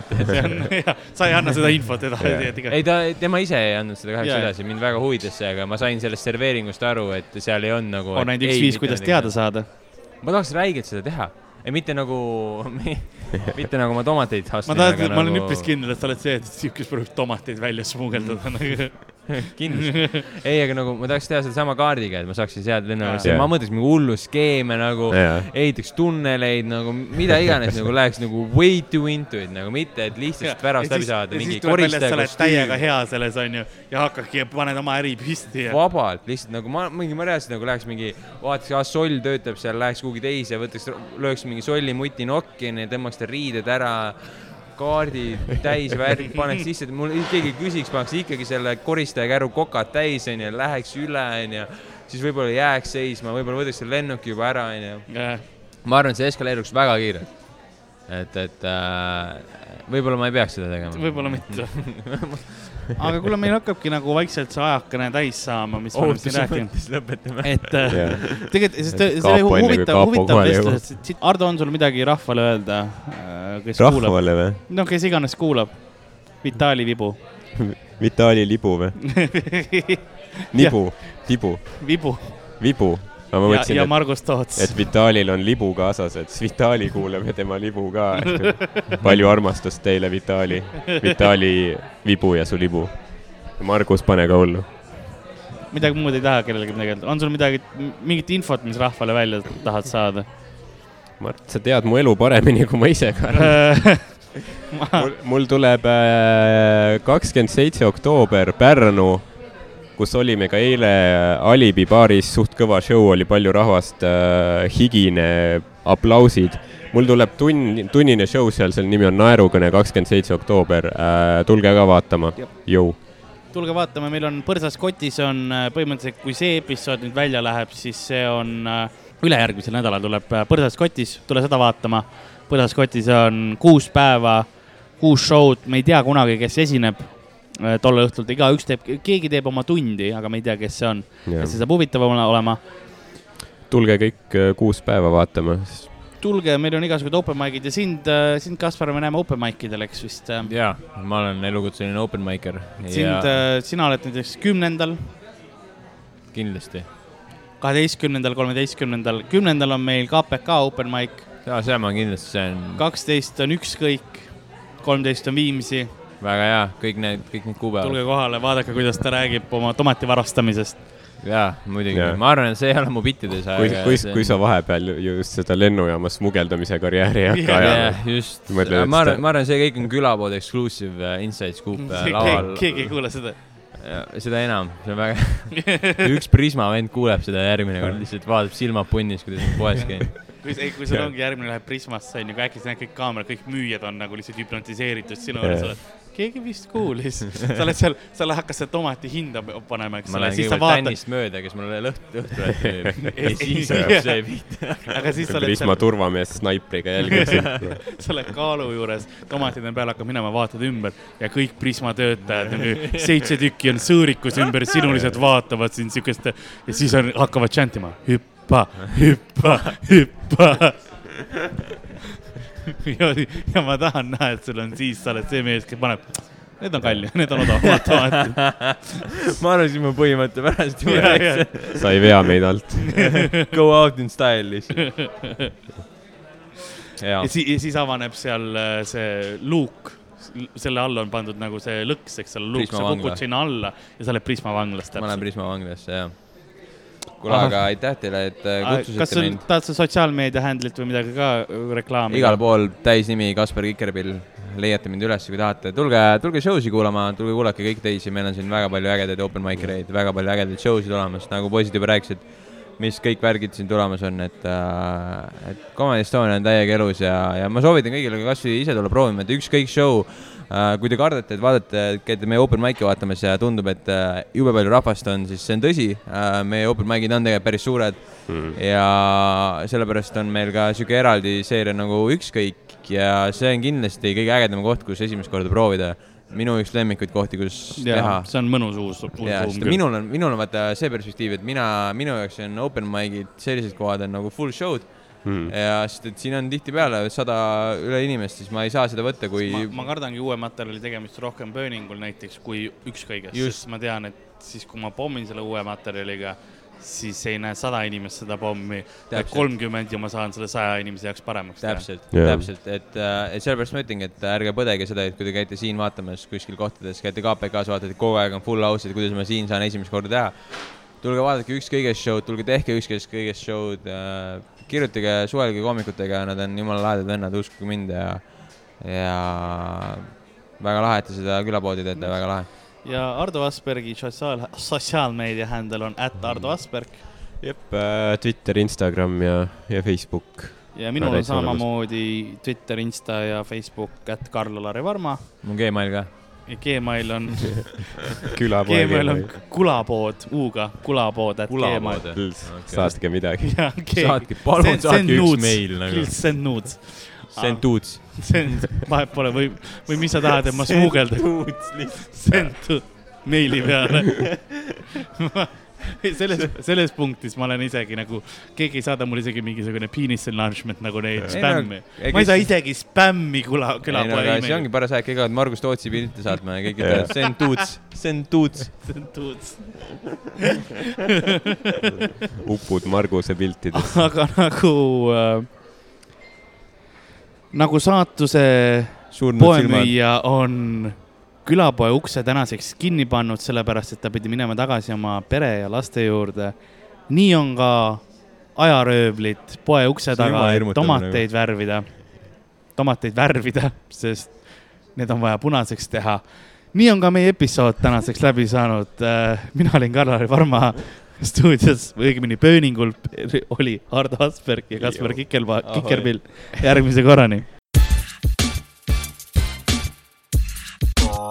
(laughs) (laughs) sa ei anna seda infot edasi yeah.. ei, ta, tema ise ei andnud seda kahjuks yeah. edasi, mind väga huvitas see, aga ma sain sellest serveeringust aru, et seal ei olnud nagu. on ainult üks viis, kuidas teada saada. ma tahaks räigelt seda teha, ei mitte nagu, (laughs) mitte nagu ma tomateid ma ostsin. tahan, ma olen üpris kindel, et sa oled see, et siukest proovib tomateid välja smugeldada nagu. (laughs) kindlasti. ei, aga nagu ma tahaks teha sedasama kaardiga, et ma saaks siis head lennujaamast Jaa., ma mõtleks mingi hullu skeeme nagu Jaa. ehitaks tunneleid nagu mida iganes nagu läheks nagu way too into it nagu mitte, et lihtsalt väravast läbi saada, mingi koristaja sa oled täiega hea selles, onju, ja hakkadki, paned oma äri püsti ja. vabalt lihtsalt nagu ma mingi ma reaalselt nagu läheks mingi vaataks, ah soll töötab seal, läheks kuhugi teise, võtaks, lööks mingi solli muti nokki, tõmbaks ta riided ära, kaardid täis, värk, paneks sisse, et mul keegi küsiks, paneks ikkagi selle koristaja käru kokad täis onju, läheks üle onju, siis võib-olla jääks seisma, võib-olla võtaks selle lennuki juba ära onju. ma arvan, et see eskaleeruks väga kiirelt. et, et äh, võib-olla ma ei peaks seda tegema. võib-olla mitte. (laughs) aga kuule, meil hakkabki nagu vaikselt see ajakene täis saama, mis me oleme siin rääkinud. lõpetame. et äh, Jah. tegelikult, sest see oli huvitav, huvitav vestlus, et Ardo, on sul midagi rahvale öelda, kes kuulab? rahvale või? no kes iganes kuulab. Vitali Vibu. Vitali libu või? (laughs) nibu, tibu, Vibu vibu. Ma ja, ja et, Margus Toots et. Vitalil on libu kaasas, et siis Vitali kuulab ja tema libu ka. palju armastust teile, Vitali. Vitali vibu ja su libu. Margus, pane ka hullu. midagi muud ei taha kellelegi midagi öelda, on sul midagi, mingit infot, mis rahvale välja tahad saada? Mart, sa tead mu elu paremini kui ma ise ka. (laughs) mul, mul tuleb kakskümmend seitse oktoober Pärnu, kus olime ka eile Alibi baaris, suht kõva show oli, palju rahvast, higine, aplausid. mul tuleb tunn, tunnine show seal, selle nimi on Naerukõne, kakskümmend seitse oktoober, tulge ka vaatama, jõu. tulge vaatame, meil on Põrsas kotis on äh, põhimõtteliselt, kui see episood nüüd välja läheb, siis see on äh, ülejärgmisel nädalal tuleb äh, Põrsas kotis, tule seda vaatama. Põrsas kotis on kuus päeva, kuus show'd, me ei tea kunagi, kes esineb äh, tol õhtul, igaüks teeb, keegi teeb oma tundi, aga me ei tea, kes see on. et see saab huvitav olema. tulge kõik äh, kuus päeva vaatama. tulge, meil on igasugused open mic'id ja sind, sind, Kaspar, me näeme open mic idel, eks vist. jaa, ma olen elukutseline open micer sind ja, sina oled näiteks kümnendal, kindlasti. kaheteistkümnendal, kolmeteistkümnendal, kümnendal on meil KPK open mic, jaa, seal ma kindlasti, on kaksteist on ükskõik, kolmteist on Viimsi. Väga hea, kõik need, kõik need kuupäevad. tulge kohale, vaadake, kuidas ta räägib oma tomati varastamisest. jaa, muidugi ma arvan, et see ei ole mu bittides. kui, kui, kui sa vahepeal just seda lennujaamas smugeldamise karjääri ei (laughs) hakka ajama. jah, just, ma arvan ma arvan, see kõik on külapood exclusive uh, inside scoop uh, laval. keegi ei kuule seda. seda enam, see on väga, (laughs) üks Prisma vend kuuleb seda järgmine kord, lihtsalt vaatab silmad punnis, kuidas ma poes käin. (laughs) kui, kui sul ongi järgmine läheb Prismasse onju, kui äkki sa näed kõik kaamerad, kõik müüjad on nagu lihtsalt hüpnotiseeritud sinu juures, oled, keegi vist kuulis. (laughs) sa oled seal, sa hakkad seda tomati hinda panema, eks ma ole, siis sa vaatad, Tannist mööda, kes mulle lõht, õhtul (laughs) teeb ja siis hakkab see pilt. aga siis sa oled Prisma seal, turvamees snaipriga jälgib sind. (laughs) sa oled kaalu juures, tomatide peal hakkab minema, vaatad ümber ja kõik Prisma töötajad, seitse tükki on sõõrikus ümber, sinuliselt vaatavad sind siukeste ja siis on, hakkavad chantima hüppa, hüppa, hüppa. (laughs) ja, ja ma tahan näha, et sul on siis, sa oled see mees, kes paneb, need on kallid, need on odavamad (laughs) tomatid. ma arvasin, mu põhimõte pärast juba Ja, läks. sa ei vea meid alt. (laughs) Go out in style lihtsalt. jaa ja, si-, ja siis avaneb seal äh, see luuk, selle all on pandud nagu see lõks, eks ole, luuk, sa kukud sinna alla ja sa oled Prisma vanglas ma lähen täpselt. Prisma vanglasse, jah. kuule, aga aitäh teile, et äh, kas kutsusite sul mind. tahad sa sotsiaalmeedia handle'it või midagi ka äh, reklaamida? igal pool täisnimi Kaspar Kikerpill, leiate mind üles, kui tahate, tulge, tulge show si kuulama, tulge kuulake kõiki teisi, meil on siin väga palju ägedaid open mic ereid, väga palju ägedaid show sid olemas, nagu poisid juba rääkisid, mis kõik värgid siin tulemas on, et äh,, et Comedy Estonia on täiega elus ja, ja ma soovitan kõigile ka kasvõi ise tulla proovima, et ükskõik show kui te kardate, et vaatate, käite meie open mic'i vaatamas ja tundub, et äh, jube palju rahvast on, siis see on tõsi. Äh,, meie open mic'id on tegelikult päris suured. Ja sellepärast on meil ka sihuke eraldi seeria nagu Ükskõik ja see on kindlasti kõige ägedam koht, kus esimest korda proovida. minu üks lemmikuid kohti, kus teha. jaa, see on mõnus uus, uus ja ruum minul on, minul on vaata see perspektiiv, et mina, minu jaoks on open mic'id sellised kohad on nagu full show'd Hmm. ja sest, et siin on tihtipeale sada üle inimest, siis ma ei saa seda võtta, kui ma, kardangi uue materjali tegemist rohkem Burningul näiteks kui ükskõiges, sest ma tean, et siis, kui ma pommin selle uue materjaliga, siis ei näe sada inimest seda pommi, kolmkümmend ja ma saan selle saja inimese jaoks paremaks teha. täpselt, Jaa. täpselt, et, et sellepärast ma ütlengi, et ärge põdege seda, et kui te käite siin vaatamas kuskil kohtades, käite KPK-s, vaatate kogu aeg on full house, et kuidas ma siin saan esimest korda teha. Tulge vaadake ükskõigest show'd, tulge tehke ükskõigest show'd äh,, kirjutage, suhelge koomikutega, nad on jumala lahedad vennad, uskuge mind ja, ja väga lahe, et te seda külapoodi teete, väga lahe. ja Ardo Aspergi sotsiaal, sotsiaalmeedia handle on at Ardo Asperg jep, Twitter, Instagram ja, ja Facebook. ja minul on samamoodi Twitter, Insta ja Facebook at Karl-Alari Varma on Gmail ka. Gmail on, (laughs) Gmail on kulapood U-ga, kulapood at Gmail. saatke midagi. (laughs) ja saatke, palun saatke üks meil nagu. Send nudes. Send dudes. (laughs) Send, vahet pole või, või mis sa tahad, et ma smuugeldan. Send to meili peale. selles, selles punktis ma olen isegi nagu, keegi ei saada mulle isegi mingisugune penis enlargement nagu neid Ei, spämmi ma ei saa isegi spämmi no külapoe aga see ongi paras aeg, kõik hakkavad Margus Tootsi pilte saatma ja kõik ütlevad send dudes, send dudes. Send nudes. (laughs) upud Marguse piltides. (laughs) aga nagu äh,, nagu saatuse poemüüja on külapoe ukse tänaseks kinni pannud, sellepärast et ta pidi minema tagasi oma pere ja laste juurde. nii on ka ajaröövlid poe ukse taga, et tomateid värvida, tomateid värvida, sest need on vaja punaseks teha. nii on ka meie episood tänaseks läbi saanud. mina olin Karl-Lari Varma stuudios õigemini pööningul oli Ardo Asperg ja Kaspar Kikelpa, Ahoi. Kikerpill. järgmise korrani